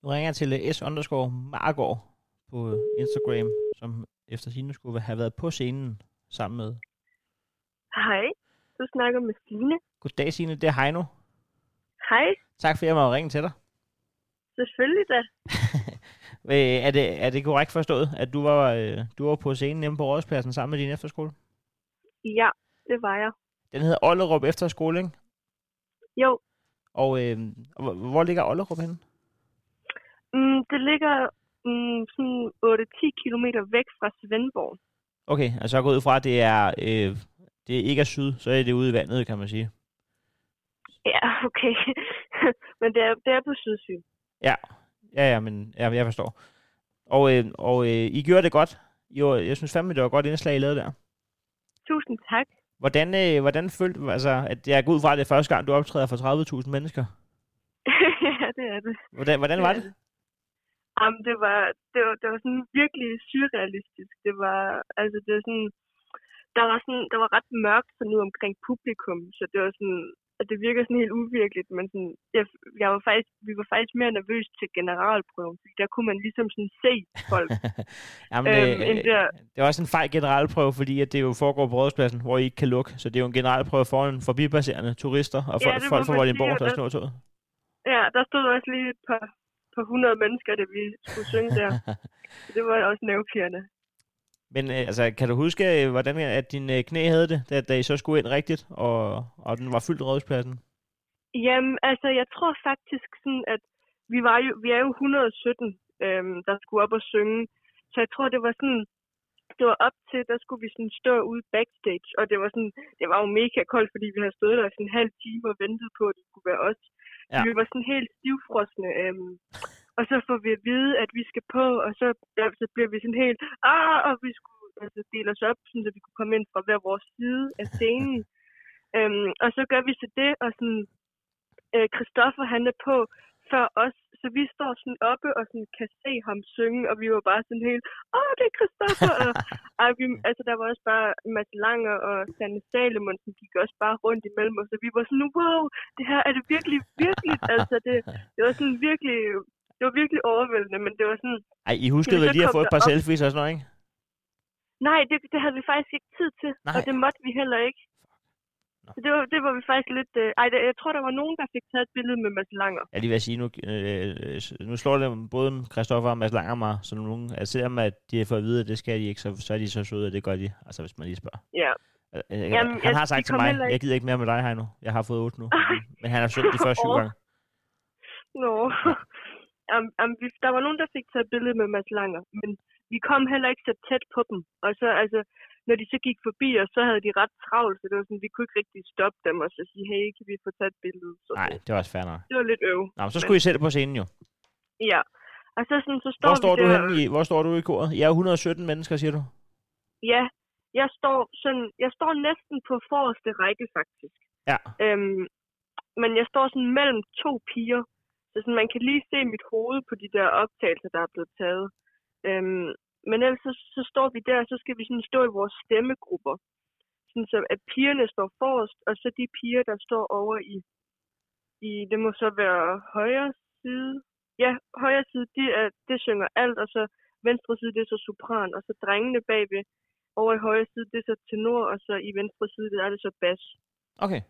Nu ringer jeg til S underscore Margård på Instagram, som efter sine skulle have været på scenen sammen med. Hej, du snakker med Stine. Goddag Signe, det er Heino. Hej, Tak for, at jeg må ringe til dig. selvfølgelig da. Er, det, er det korrekt forstået, at du var, øh, du var på scenen hjemme på Rådspladsen sammen med din efterskole? Ja, det var jeg. Den hedder Ollerup Efterskole, ikke? Jo, Og øh, hvor, hvor ligger Ollerup henne? mm, det ligger mm, sådan 8-10 km væk fra Svendborg. Okay, altså jeg går ud fra, at det er, øh, det er ikke er syd, så er det ude i vandet, kan man sige. Ja, okay. Men det er, det er på Sydsyn. Ja, ja, ja, men ja, jeg forstår. Og, øh, og øh, I gjorde det godt. Jo, jeg synes fandme, det var godt indslag, I lavede der. Tusind tak. Hvordan, øh, hvordan følte du, altså, at jeg går ud fra, at det er første gang, du optræder for 30.000 mennesker? ja, det er det. Hvordan, hvordan var Det det? Jamen, det var, det var, det var sådan virkelig surrealistisk. Det var, altså, det var sådan, der var sådan, der var ret mørkt sådan ud omkring publikum, så det var sådan, at det virker sådan helt uvirkeligt, men sådan, jeg, jeg var faktisk, vi var faktisk mere nervøse til generalprøven, fordi der kunne man ligesom sådan se folk. Jamen, Øhm, øh, der- det er også en fejl generalprøve, fordi at det jo foregår på rådspladsen, hvor I ikke kan lukke. Så det er jo en generalprøve foran forbipasserende turister og Ja, folk, det må folk fra Vordingborg, der og snor toget. ja, der stod også lige et par, par hundrede mennesker, da vi skulle synge der. Så det var også nervepirrende. Men øh, altså, kan du huske, øh, hvordan at din øh, knæ havde det, da, da I så skulle ind rigtigt, og, og den var fyldt rådspladsen? Jamen, altså, jeg tror faktisk sådan, at vi, var jo, vi er jo 117, øhm, der skulle op og synge. Så jeg tror, det var sådan, det var op til, der skulle vi sådan stå ude backstage, og det var sådan, det var jo mega koldt, fordi vi havde stået der sådan en halv time og ventet på, at det skulle være os. Ja. Vi var sådan helt stivfrosne, øhm, og så får vi at vide, at vi skal på, og så, ja, så bliver vi sådan helt, ah, og vi skulle altså, dele os op, sådan, så vi kunne komme ind fra hver vores side af scenen. øhm, og så gør vi så det, og sådan, øh, Christoffer han er på før os, så vi står sådan oppe og sådan kan se ham synge, og vi var bare sådan helt, åh, det er Christoffer! og, ej, vi, altså, der var også bare Mads Langer og Sanne Salemonsen gik også bare rundt imellem os, og vi var sådan, wow, det her er det virkelig, virkelig, altså det, det var sådan virkelig, det var virkelig overvældende, men det var sådan, Ej, I huskede vel så lige at få et par selfies og sådan noget, ikke? nej, det, det havde vi faktisk ikke tid til, Nej. og det måtte vi heller ikke. Så det var, det var vi faktisk lidt... Øh, ej, der, jeg tror, der var nogen, der fik taget et billede med Mads Langer. Jeg lige vil sige, nu, øh, nu slår det både Christoffer og Mads Langer mig, så nogen, altså selvom at de har fået at vide, at det skal de ikke, så, så er de så søde, at det gør de, altså hvis man lige spørger. Ja. Øh, øh, Jamen, han jeg- har sagt til mig, ikke- jeg gider ikke mere med dig, Heino. Jeg har fået otte nu. Men han har søgt de første syv gange. Nå. um, um, vi, der var nogen, der fik taget et billede med Mads Langer, men vi kom heller ikke så tæt på dem. Og så, altså, når de så gik forbi os, så havde de ret travlt, så det var sådan, vi kunne ikke rigtig stoppe dem og så sige, hey, kan vi få taget et billede? Så Nej, det var også fair nok. det var lidt øv. Nå, men så skulle I selv på scenen jo. Ja. Og så, sådan, så står Hvor vi står du der, henne i, hvor står du i koret? Jeg er 117 mennesker, siger du? Ja, jeg står, sådan, jeg står næsten på forreste række, faktisk. Ja. Øhm, men jeg står sådan mellem to piger, så sådan, man kan lige se mit hoved på de der optagelser, der er blevet taget. Øhm, men ellers så, så står vi der, og så skal vi sådan stå i vores stemmegrupper. sådan så at pigerne står forrest, og så de piger, der står over i, i det må så være højre side. Ja, højre side, de er, det synger alt, og så venstre side, det er så sopran, og så drengene bagved over i højre side, det er så tenor, og så i venstre side, det er det så bas. Okay.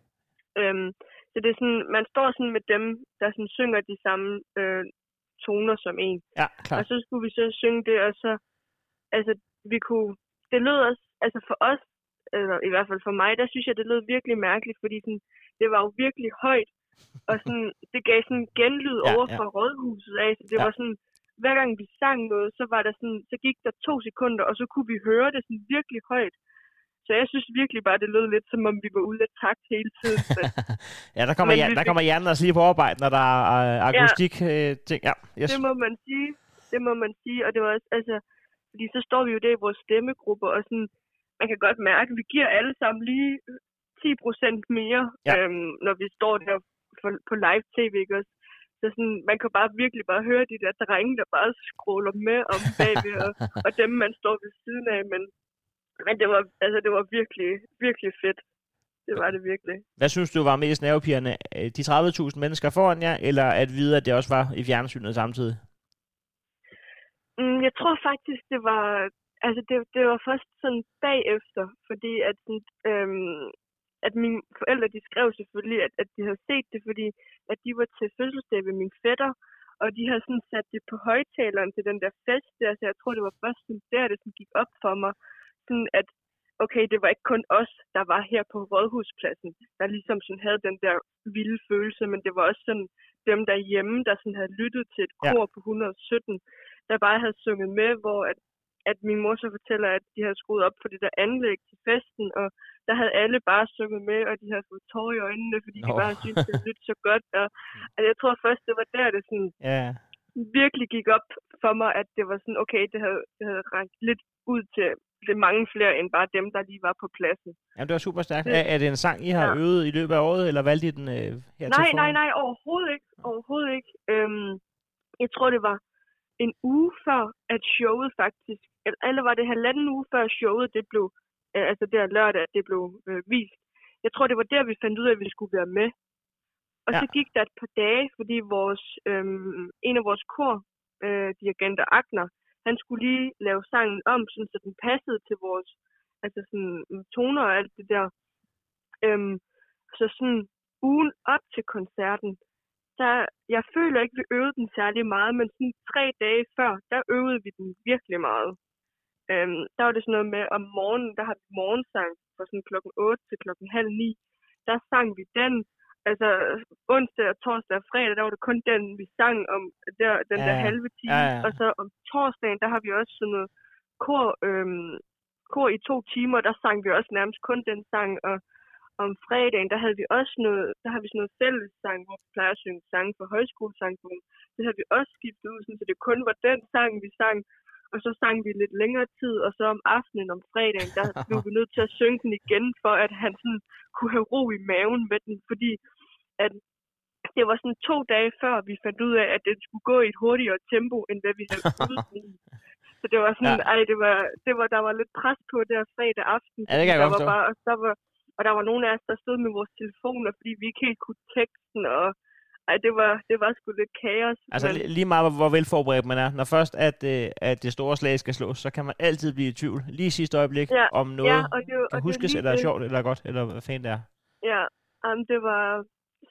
Øhm, så det er sådan, man står sådan med dem, der sådan synger de samme øh, toner som en. Ja, Og klart. så skulle vi så synge det, og så, altså, vi kunne, det lød også, altså for os, eller i hvert fald for mig, der synes jeg, det lød virkelig mærkeligt, fordi sådan, det var jo virkelig højt, og sådan, det gav sådan en genlyd Ja, over ja. fra rådhuset af, så det Ja. var sådan, hver gang vi sang noget, så var der sådan, så gik der to sekunder, og så kunne vi høre det sådan virkelig højt. Så jeg synes virkelig bare, det lød lidt, som om vi var ude af takt hele tiden. Men, ja, der kommer, Men hjer- vi der kommer hjernen altså lige på arbejde, når der er øh, akustik øh, ting. Ja, yes. Det må man sige. Det må man sige. Og det var også, altså, fordi så står vi jo der i vores stemmegruppe, og sådan, man kan godt mærke, at vi giver alle sammen lige 10 procent mere, Ja. øhm, når vi står der for, på live-tv, ikke også? Så sådan, man kan bare virkelig bare høre de der drenge, der bare scroller med om bagved, og, og dem, man står ved siden af. Men, men det var, altså, det var virkelig, virkelig fedt. Det var det virkelig. Hvad synes du var mest nervepirrende? De 30.000 mennesker foran jer, eller at vide, at det også var i fjernsynet samtidig? Mm, jeg tror faktisk, det var, altså det, det var først sådan bagefter, fordi at, sådan, øhm, at mine forældre, de skrev selvfølgelig, at, at de havde set det, fordi at de var til fødselsdag ved min fætter, og de havde sådan sat det på højtaleren til den der fest der, så jeg tror, det var først sådan der, det sådan gik op for mig, sådan at okay, det var ikke kun os, der var her på Rådhuspladsen, der ligesom sådan havde den der vilde følelse, men det var også sådan dem derhjemme, der sådan havde lyttet til et Ja. kor på 117, der bare havde sunget med, hvor at, at min mor så fortæller, at de havde skruet op for det der anlæg til festen, og der havde alle bare sunget med, og de havde fået tårer i øjnene, fordi de Nå. bare syntes, det lyttet så godt. Og, altså, jeg tror først, det var der, det sådan Ja, virkelig gik op for mig, at det var sådan, okay, det havde, det havde ragt lidt ud til det mange flere, end bare dem, der lige var på pladsen. Jamen, det var super stærkt. Det- Er, er det en sang, I har Ja. øvet i løbet af året, eller valgte I den øh, her Nej, nej, nej, overhovedet ikke. Overhovedet ikke. Øhm, jeg tror, det var en uge før, at showet faktisk, eller, var det halvanden uge før showet, det blev, øh, altså der lørdag, det blev øh, vist. Jeg tror, det var der, vi fandt ud af, at vi skulle være med. Og Ja. så gik der et par dage, fordi vores, øhm, en af vores kor, øh, dirigenter Agner, han skulle lige lave sangen om, sådan, så den passede til vores altså sådan, toner og alt det der. Øhm, så sådan ugen op til koncerten, der, jeg føler ikke, vi øvede den særlig meget, men sådan tre dage før, der øvede vi den virkelig meget. Øhm, der var det sådan noget med, om morgenen, der har vi morgensang fra sådan klokken 8 til klokken halv 9. Der sang vi den, altså onsdag og torsdag og fredag, der var det kun den, vi sang om der, den Ja, der halve time. Ja, ja. Og så om torsdagen, der har vi også sådan noget kor, øhm, kor i to timer, der sang vi også nærmest kun den sang, og om fredagen, der havde vi også noget, der har vi sådan noget fællessang, hvor vi plejer at synge sange for højskolesangbogen. Det havde vi også skiftet ud, så det kun var den sang, vi sang. Og så sang vi lidt længere tid, og så om aftenen om fredagen, der blev vi nødt til at synge den igen, for at han sådan kunne have ro i maven med den, fordi at det var sådan to dage før, vi fandt ud af, at den skulle gå i et hurtigere tempo, end hvad vi havde i. Så det var sådan, Ja. ej, det var, det var, der var lidt pres på der fredag aften. Ja, det kan jeg der godt var bare, og, der var, og der var nogle af os, der stod med vores telefoner, fordi vi ikke helt kunne teksten, og ej, det var, det var sgu lidt kaos. Altså men, li- lige meget, hvor- velforberedt man er. Når først, at, øh, at det store slag skal slås, så kan man altid blive i tvivl. Lige i sidste øjeblik, Ja, om noget ja, og det, og kan det er huskes, lige eller er det. sjovt, eller godt, eller hvad fanden det er. Ja, um, det var...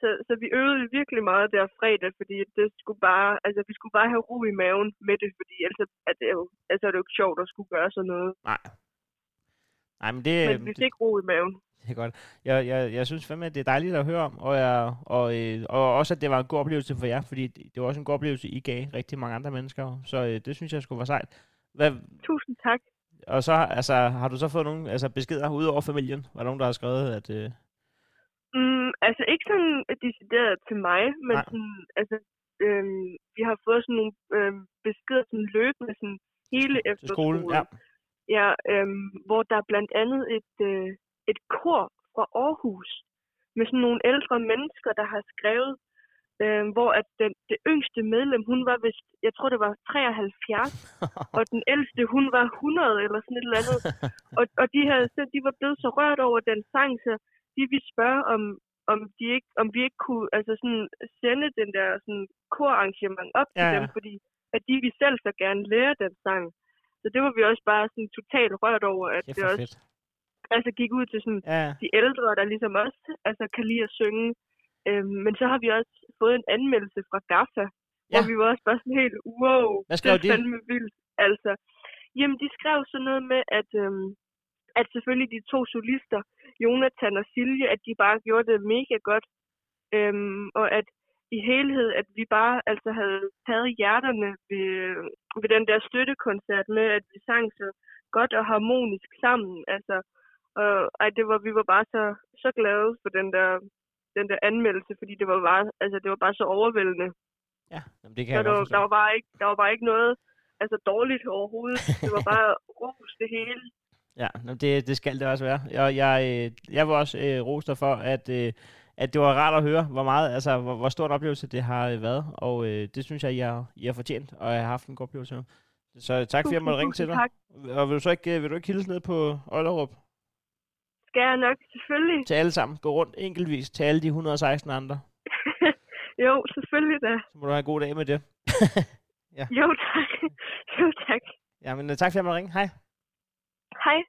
Så, så vi øvede virkelig meget der fredag, fordi det skulle bare, altså vi skulle bare have ro i maven med det, fordi ellers er det jo, altså er det jo ikke sjovt at skulle gøre sådan noget. Nej. Nej, men det, Men vi det, fik ro i maven. Det er godt. Jeg, jeg, jeg synes fandme, at det er dejligt at høre om, og, jeg, og, øh, og også, at det var en god oplevelse for jer, fordi det, var også en god oplevelse, I gav rigtig mange andre mennesker. Så øh, det synes jeg skulle være sejt. Hvad, Tusind tak. og så altså, har du så fået nogle altså, beskeder ud over familien? Var der nogen, der har skrevet, at... Øh, Mm, altså ikke sådan decideret til mig, men Nej. sådan, altså, øhm, vi har fået sådan nogle øhm, beskeder sådan løbende sådan hele efterskolen. skolen? Ja. Ja, øhm, hvor der er blandt andet et, øh, et kor fra Aarhus med sådan nogle ældre mennesker, der har skrevet, øh, hvor at den, det yngste medlem, hun var vist, jeg tror det var 73, og den ældste, hun var 100 eller sådan et eller andet. og, og de, havde, så de var blevet så rørt over den sang, så de ville spørge, om, om, de ikke, om vi ikke kunne altså sådan, sende den der sådan, korarrangement op til Ja, ja. dem, fordi at de ville selv så gerne lære den sang. Så det var vi også bare sådan totalt rørt over, at Kæft, det også fedt. Altså, gik ud til sådan, Ja, de ældre, der ligesom også altså, kan lide at synge. Øhm, men så har vi også fået en anmeldelse fra GAFFA, ja. hvor vi var også bare sådan helt, wow, Hvad skrev det de? er fandme vildt. Altså, jamen, de skrev sådan noget med, at, øhm, at selvfølgelig de to solister, Jonathan og Silje, at de bare gjorde det mega godt. Øhm, og at i helhed, at vi bare altså havde taget hjerterne ved, ved den der støttekoncert med, at vi sang så godt og harmonisk sammen. Altså, og ej, det var, vi var bare så, så glade for den der, den der anmeldelse, fordi det var bare, altså, det var bare så overvældende. ja. Jamen, det kan Så jeg der, godt var- der, var bare ikke, der var bare ikke noget altså, dårligt overhovedet. Det var bare ros det hele. Ja, det, det skal det også være. Jeg, jeg, øh, jeg vil også øh, rose dig for, at, øh, at det var rart at høre, hvor meget, altså, hvor, hvor stor en oplevelse det har øh, været. Og øh, det synes jeg, I har, I har fortjent, og jeg har haft en god oplevelse. Så tak, fordi jeg måtte ringe til dig. Tak. Og vil du så ikke, øh, vil du ikke hilse ned på Ollerup Skal jeg nok, selvfølgelig. til alle sammen? Gå rundt enkeltvis til alle de 116 andre. jo, selvfølgelig da. Så må du have en god dag med det. Jo, tak. Jo, tak. Ja, men øh, tak fordi jeg måtte ringe. Hej. Hej.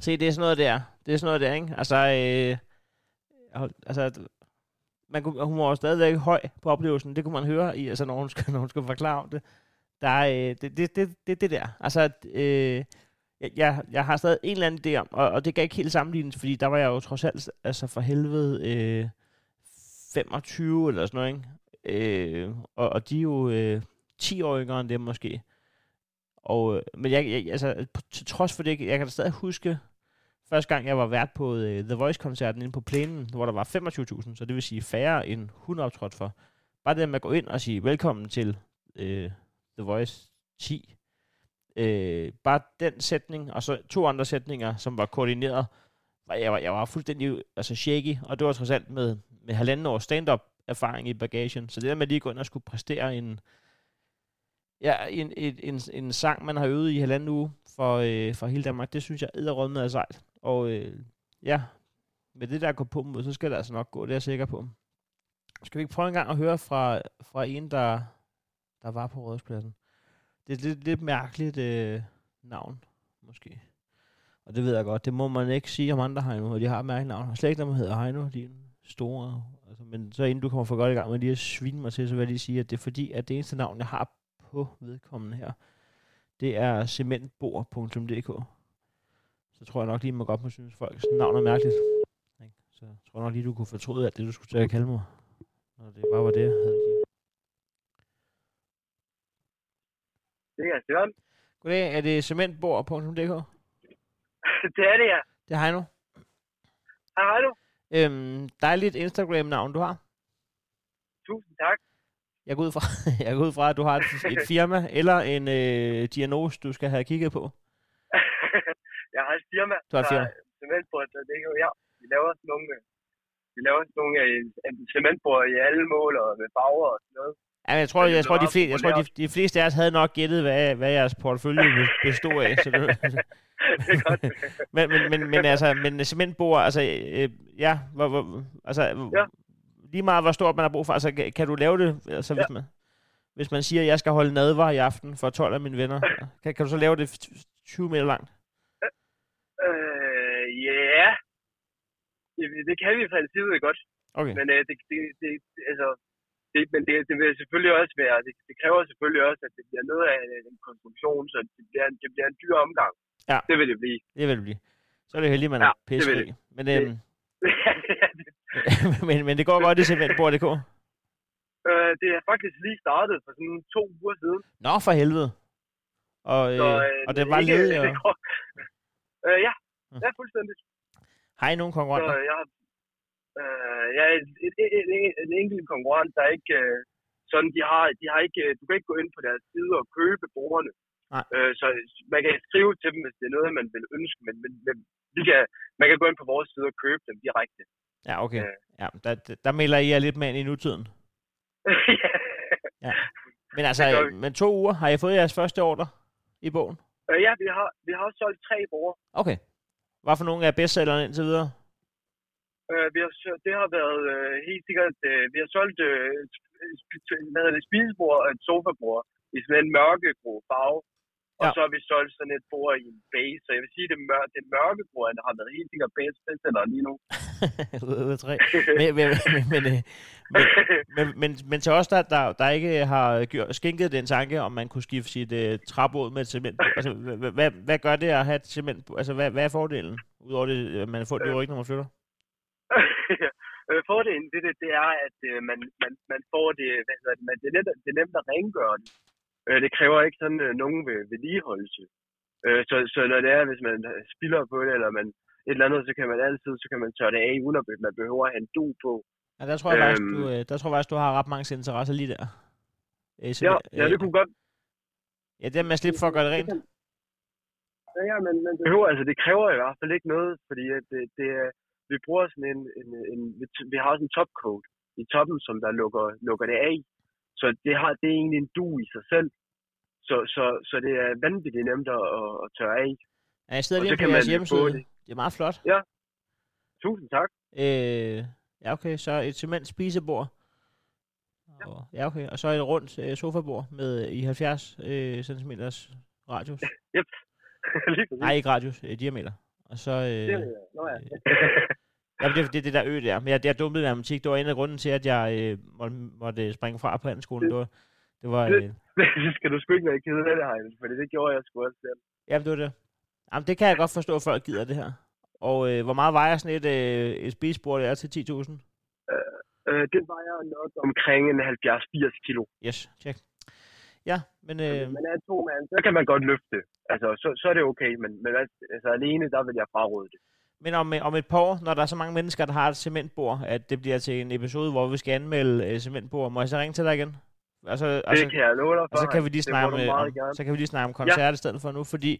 Se, det er sådan noget der. Det er sådan noget der, ikke? Altså, øh, altså man kunne, hun var jo stadigvæk høj på oplevelsen. Det kunne man høre, i, altså, når, hun skulle, når hun skulle forklare om det. Der er, øh, det, det, det, det, det der. Altså, øh, jeg, jeg, jeg har stadig en eller anden idé om, og, og det kan ikke helt sammenlignes, fordi der var jeg jo trods alt, altså for helvede, øh, 25 eller sådan noget, ikke? Øh, og, og de er jo øh, 10 år yngre end dem måske. Og, øh, men jeg, jeg, altså, til trods for det, jeg kan da stadig huske, første gang jeg var vært på øh, The Voice-koncerten inde på plænen, hvor der var 25.000, så det vil sige færre end 100 optrådt for. Bare det med at gå ind og sige velkommen til øh, The Voice 10. Øh, bare den sætning, og så to andre sætninger, som var koordineret, var- jeg var, jeg var fuldstændig altså shaky, og det var trods alt med, med halvanden års stand-up erfaring i bagagen. Så det der med lige at gå ind og skulle præstere en, ja, en, en, en, en sang, man har øvet i halvanden uge for, øh, for hele Danmark, det synes jeg æderrømme er sejt. Og øh, ja, med det der går på mod, så skal det altså nok gå, det er jeg sikker på. Skal vi ikke prøve en gang at høre fra, fra en, der, der var på Rådhuspladsen? Det er et lidt, lidt mærkeligt øh, navn, måske. Og det ved jeg godt, det må man ikke sige om andre Heino, og de har et mærkeligt navn. Og slet ikke, når man hedder Heino, de er store. Altså, men så inden du kommer for godt i gang med lige at svine mig til, så vil jeg lige sige, at det er fordi, at det eneste navn, jeg har på vedkommende her, det er cementbord.dk. Så tror jeg nok lige, man godt må synes, folks navn er mærkeligt. Ikke? Så jeg tror nok lige, du kunne fortryde alt det, du skulle til at kalde mig. Når det bare var det, jeg havde at sige. Det er Søren. Goddag, er det cementbord.dk? det er det, ja. Det er Heino. Hej, du. Øhm, dejligt Instagram-navn, du har. Tusind tak. Jeg går ud fra, jeg går ud fra at du har et, et firma eller en øh, diagnose, du skal have kigget på. jeg har et firma. Du har et firma. Cementbord, så det er jo ja. Vi laver sådan nogle, øh, vi laver sådan nogle øh, cementbord i alle mål og med farver og sådan noget. Ja, jeg tror, det jeg, tror, de, fleste, jeg tror de, de fleste af os havde nok gættet, hvad, hvad jeres portefølje bestod af. Så det, det er godt. men, men, men, men altså, men cementbord, altså, øh, ja, hvor, hvor, altså, Ja. lige meget hvor stort man har brug for, altså, kan, kan du lave det, altså, hvis man, hvis man siger, at jeg skal holde nadvar i aften for 12 af mine venner, kan, kan du så lave det 20 meter langt? Øh, ja. Det, det kan vi i princippet godt. Okay. Men øh, det, det, det, altså, det, men det, det vil selvfølgelig også være, det, det kræver selvfølgelig også, at det bliver noget af en, konstruktion, så det bliver, en- det bliver en dyr omgang. Ja. Det vil det blive. Det vil det blive. Så er det heldigt, man Ja, er det vil pissefri. det. Men, Det- øhm, men, men det går godt i cementbord.dk. øh, det er faktisk lige startet for sådan to uger siden. Nå, for helvede. Og, øh, Så, og det var ledig. Og... det øh, ja, Mm. ja, fuldstændig. Har I nogen Så konkurrenter? jeg har øh, jeg er et, et, et, et enkelt konkurrent, der ikke øh, sådan, de har, de har ikke, øh, du kan ikke gå ind på deres side og købe brugerne. Nej. Øh, så man kan skrive til dem, hvis det er noget, man vil ønske, men, men, men vi kan, man kan gå ind på vores side og købe dem direkte. Ja, okay. Ja. Ja, der, der- der melder I jer lidt med ind i nutiden. ja. Men altså, men to uger, har I fået jeres første ordre i bogen? Øh, ja, vi har, vi har solgt tre borde. Okay. Hvad for nogle af bestsellerne indtil videre? Øh, vi har, det har været øh, helt sikkert, øh, vi har solgt øh, hvad hedder det, spisebord og et sofabord i sådan en mørkegrå farve. Og Ja. så har vi solgt sådan et bord i en base, så jeg vil sige, at det, mør- det mørkebror har været helt sikkert bedst bestseller lige nu. Ud af tre. Men, men, men, men, øh, men, men, men, men til os, der, der, der ikke har gjort, skænket den tanke, om man kunne skifte sit uh, trapåd med et cement. Altså, hvad, hvad, hvad gør det at have et cement? Altså, hvad, hvad er fordelen? Udover det, at man får det jo ikke, når man flytter. Øh, Fordelen ved det, det er, at øh, man, man, man får det, hvad hedder det, man, det, er nemt, det er nemt at rengøre det. Øh, det kræver ikke sådan øh, nogen ved- vedligeholdelse. Øh, så, så når det er, hvis man spilder på det, eller man et eller andet, så kan man altid, så kan man tørre det af, uden at man behøver at have en du på. Ja, der tror jeg faktisk, Øhm. du, øh, der tror jeg faktisk, du har ret mange interesser lige der. Øh, så Ja, det- ja, det øh, kunne godt. Ja, det er med at slippe for at gøre det rent. Ja, ja, men, men det, behøver, altså, det kræver i hvert fald ikke noget, fordi at det, det, er, vi bruger sådan en, en, en vi, vi har sådan en topcoat i toppen, som der lukker, lukker det af. Så det, har, det er egentlig en du i sig selv. Så, så, så det er vanvittigt nemt at, at- tørre af. Ja, jeg sidder lige på kan jeres hjemmeside. det. Det er meget flot. Tusind tak. Øh, ja, okay. Så et cement spisebord. Og, ja, okay. Og så et rundt øh, sofabord med i 70 øh, cm radius. Yep. Præcis. Nej, ikke radius, øh, diameter. Og så... Øh, Det, nå ja. ja, det, er- det er det der ø der. Men jeg, jeg dumpede matematik. Det var en af grunden til, at jeg øh, måtte, måtte springe fra på handelsskolen. Det var, det var, øh, det skal du sgu ikke være ked af det, Heinz, for det gjorde jeg sgu også selv. jamen, det var det. Jamen, det kan jeg godt forstå, at folk gider det her. Og øh, hvor meget vejer sådan et, øh, et spisebord, det er til 10.000? Øh, det vejer nok omkring en 70-80 kilo. Yes, check. Ja, men... Øh, man er to mand, så kan man godt løfte det. Altså, så, så er det okay, men, men altså, altså, alene, der vil jeg fraråde det. Men om, om et par år, når der er så mange mennesker, der har et cementbord, at det bliver til en episode, hvor vi skal anmelde øh, cementbord, må jeg så ringe til dig igen? Altså, Det altså, kan jeg love dig for. og så kan vi lige Det snakke om, øh, om, så kan vi lige snakke om koncert i stedet for nu, fordi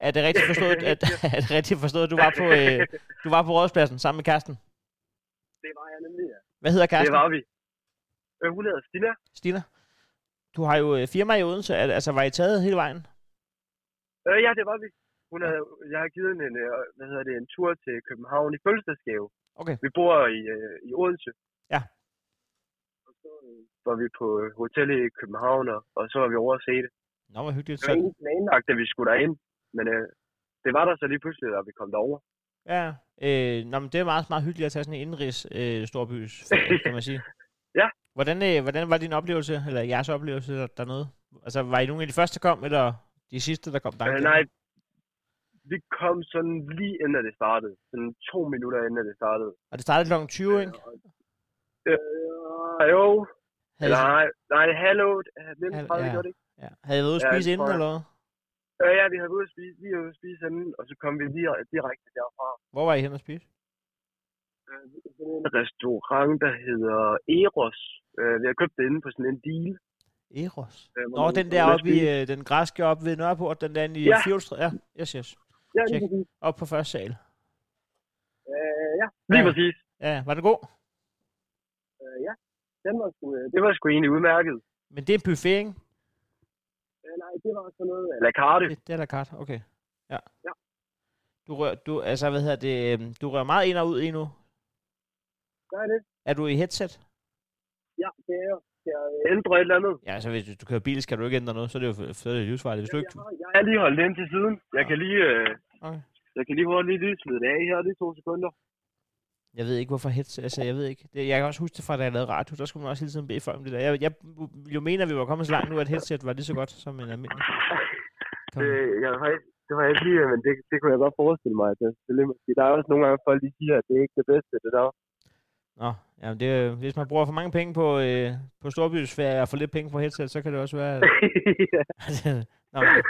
er det rigtigt forstået, at, er det rigtigt forstået, at du var på, øh, du var på rådspladsen sammen med kæresten? Det var jeg nemlig, ja. Hvad hedder Det kæresten? var vi. Øh, hun hedder Stina. Stina? Du har jo øh, firma i Odense, Al- altså var I taget hele vejen? Øh, ja, det var vi. Hun havde, jeg har givet en, øh, hvad hedder det, en tur til København i fødselsdagsgave. Okay. Vi bor i, øh, i Odense. Ja. Og så øh, var vi på øh, hotel i København, og, og så var vi over at se det. Nå, hvor hyggeligt. Det var egentlig planlagt, at vi skulle derind, men øh, det var der så lige pludselig, da vi kom derover. ja, øh, nå, men det er meget, meget hyggeligt at tage sådan en indrigs øh, storbys, kan man sige. Ja. Hvordan, øh, hvordan var din oplevelse, eller jeres oplevelse der- dernede? Altså, var I nogle af de første, der kom, eller de sidste, der kom? Der Øh, nej, vi kom sådan lige inden det startede. Sådan to minutter inden det startede. Og det startede kl. 20, ikke? Øh, jo, Havde, eller nej, nej, hallo, nemt Hal- havde vi ja. det ikke? ja. havde I været ude at Ja, spise det inden, eller hvad? Øh, ja, vi havde været ude at spise, vi havde ude at spise inden, og så kom vi lige direkte derfra. Hvor var I hen at spise? Øh, en restaurant, der hedder Eros. Øh, vi har købt det inde på sådan en deal. Eros. Øh, Nå, den der oppe i, øh, den græske oppe ved Nørreport, den der i Ja. Fjolstræd. Ja, yes, yes. Ja, check. Op på første sal. Øh, ja, lige Ja. præcis. Ja, var det god? Øh, ja, den var sgu, øh, det var sgu egentlig udmærket. Men det er en buffet, ikke? Øh, nej, det var sådan noget a la carte. Det, det er la carte, okay. Ja. Ja. Du rører, du, altså, hvad hedder det, øhm, du rører meget ind og ud lige Gør det? Er du i headset? Ja, det er. Skal jeg ændre et eller andet? Ja, altså hvis du kører bil, skal du ikke ændre noget, så er det jo så er det livsfarligt. Hvis du ikke... Jeg har, jeg har lige holdt den til siden. Jeg kan lige, øh, Okay. jeg kan lige hurtigt lige smide det af her, lige to sekunder. Jeg ved ikke, hvorfor headset, altså jeg ved ikke. Det, jeg kan også huske det fra, da jeg lavede radio, der skulle man også hele tiden bede folk om det der. Jeg, jeg ville jo mener, at vi var kommet så langt nu, at headset var lige så godt som en almindelig. Kom. Det, jeg har ikke, det var jeg ikke lige, men det, det kunne jeg godt forestille mig. Det, det. Der er også nogle gange folk, de siger, at det er ikke det bedste, det der. Nå, jamen det, hvis man bruger for mange penge på, øh, på storbysferie og for lidt penge på headset, så kan det også være... at-. Nå, men,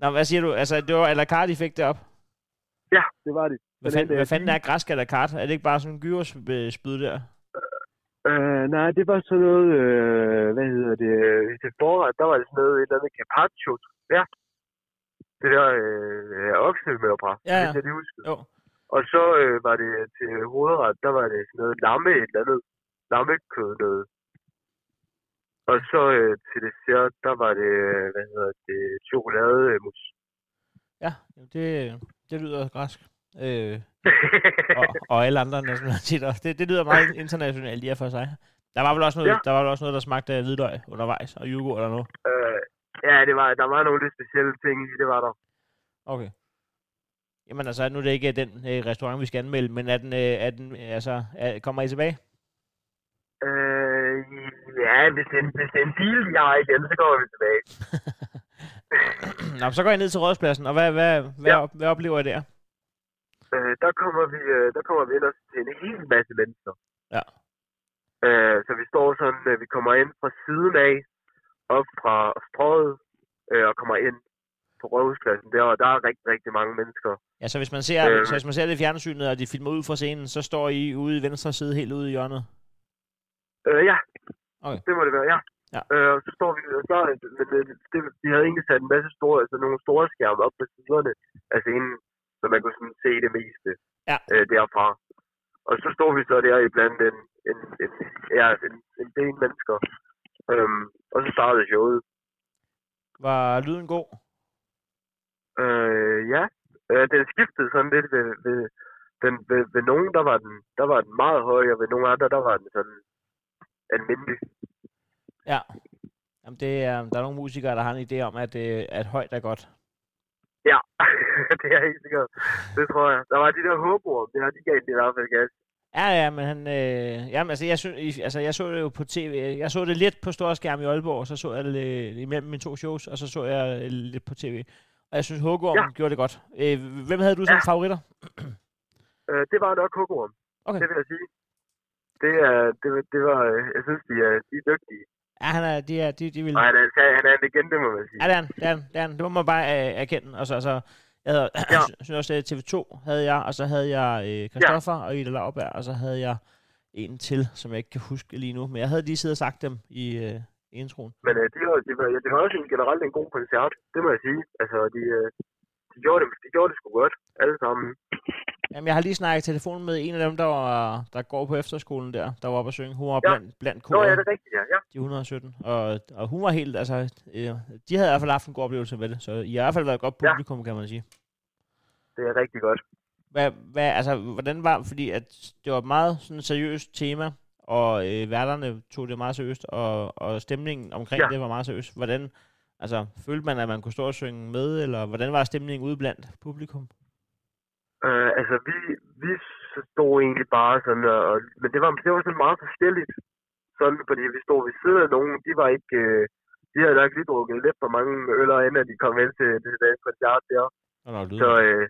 Nå, hvad siger du? Altså, det var à la carte, I fik det op. ja, det var det. Hvad, fanden, et, hvad øh, fanden er græsk à la carte? Er det ikke bare sådan en gyrospyd der? Øh, nej, det var sådan noget, øh, hvad hedder det, øh, til forret, der var det sådan noget, et eller andet carpaccio. Ja. Det der øh, oksemørbrad, Ja, ja. hvis jeg lige husker. Jo. Og så øh, var det til hovedret, der var det sådan noget lamme et eller andet. Lammekød noget. Og så øh, til dessert, der var det, øh, hvad hedder det, chokolademus. Ja, det, det lyder græsk. Øh, og, og alle andre nationaliteter. Det, det lyder meget internationalt i og for sig. Der var vel også noget, Ja. der var vel også noget der smagte af hvidløg undervejs, og yoghurt eller noget. øh, ja, det var, der var nogle lidt specielle ting i, det var der. Okay. Jamen altså, nu er det ikke den øh, restaurant, vi skal anmelde, men er den, øh, er den altså, er, kommer I tilbage? Øh, ja, hvis det, er hvis det er en deal, jeg har igen, så går vi tilbage. Nå, så går jeg ned til rådspladsen, og hvad, hvad, hvad, Ja. hvad oplever I der? Øh, der kommer vi, øh, der kommer vi ind også til en hel masse mennesker. Ja. Øh, så vi står sådan, øh, vi kommer ind fra siden af, op fra strøget, øh, og kommer ind på rådhuspladsen der, og der er rigtig, rigtig mange mennesker. Ja, så hvis man ser, Øh. så hvis man ser det i fjernsynet, og de filmer ud fra scenen, så står I ude i venstre side, helt ude i hjørnet. Øh, ja, Okay. det må det være, ja. Ja. Øh, og så står vi, og så, det, men det, de havde egentlig sat en masse store, altså nogle store skærme op på siderne af scenen, så man kunne sådan se det meste Ja. øh, derfra. Og så stod vi så der i blandt en, en, en, ja, en, en del mennesker. Øhm, og så startede showet. Var lyden god? Øh, ja, øh, den skiftede sådan lidt ved, ved, den, ved, ved nogen, der var, den, der var den meget høj, og ved nogle andre, der var den sådan almindelig. Ja. Jamen, det er, der er nogle musikere, der har en idé om, at, øh, at højt er godt. Ja, det er helt sikkert. Det tror jeg. Der var de der håbord, det har de den i hvert fald gas. Ja, ja, men han... Øh, jamen, altså jeg, synes, altså, jeg så det jo på tv. Jeg så det lidt på stor skærm i Aalborg, og så så jeg det øh, imellem mine to shows, og så så jeg øh, lidt på tv. Og jeg synes, Hågorm Ja. gjorde det godt. Øh, hvem havde du som Ja. favoritter? Øh, det var nok hugorm. Okay. Det vil jeg sige. Det, er, det, var- det var, øh, jeg synes, de er, de er dygtige. Ja, han er, de, er, de, de vil... Og han er, han er en legende, må man sige. Ja, det er han, det er han, det er han. Det må man bare øh, erkende. Altså, altså, jeg havde, Ja. synes også, at TV2 havde jeg, og så havde jeg øh, Christoffer ja. og Ida Lauberg, og så havde jeg en til, som jeg ikke kan huske lige nu. Men jeg havde lige siddet og sagt dem i øh, introen. Men øh, det, var, det, var, ja, det var også en, generelt en god koncert, det må jeg sige. Altså, de, øh, de, gjorde, det, de gjorde det sgu godt, alle sammen. Jamen, jeg har lige snakket i telefonen med en af dem, der, var, der går på efterskolen der, der var oppe at synge. Hun var Ja. blandt, blandt Nå, ja, koret, det er rigtigt, ja. ja. de 117. Og, og hun var helt, altså, øh, de havde i hvert fald haft en god oplevelse med det. Så I har i hvert fald været et godt Ja. publikum, kan man sige. Det er rigtig godt. Hvad, hvad, altså, hvordan var, fordi at det var et meget sådan seriøst tema, og øh, værterne tog det meget seriøst, og, og stemningen omkring Ja. det var meget seriøst. Hvordan, altså, følte man, at man kunne stå og synge med, eller hvordan var stemningen ude blandt publikum? Øh, altså, vi, vi stod egentlig bare sådan, og, og, men det var, det var sådan meget forskelligt. Sådan, fordi vi stod ved siden af nogen, de var ikke, øh, de havde nok lige drukket lidt for mange øl, inden de kom ind til, til den koncert der. Nå, lyd. Så, øh,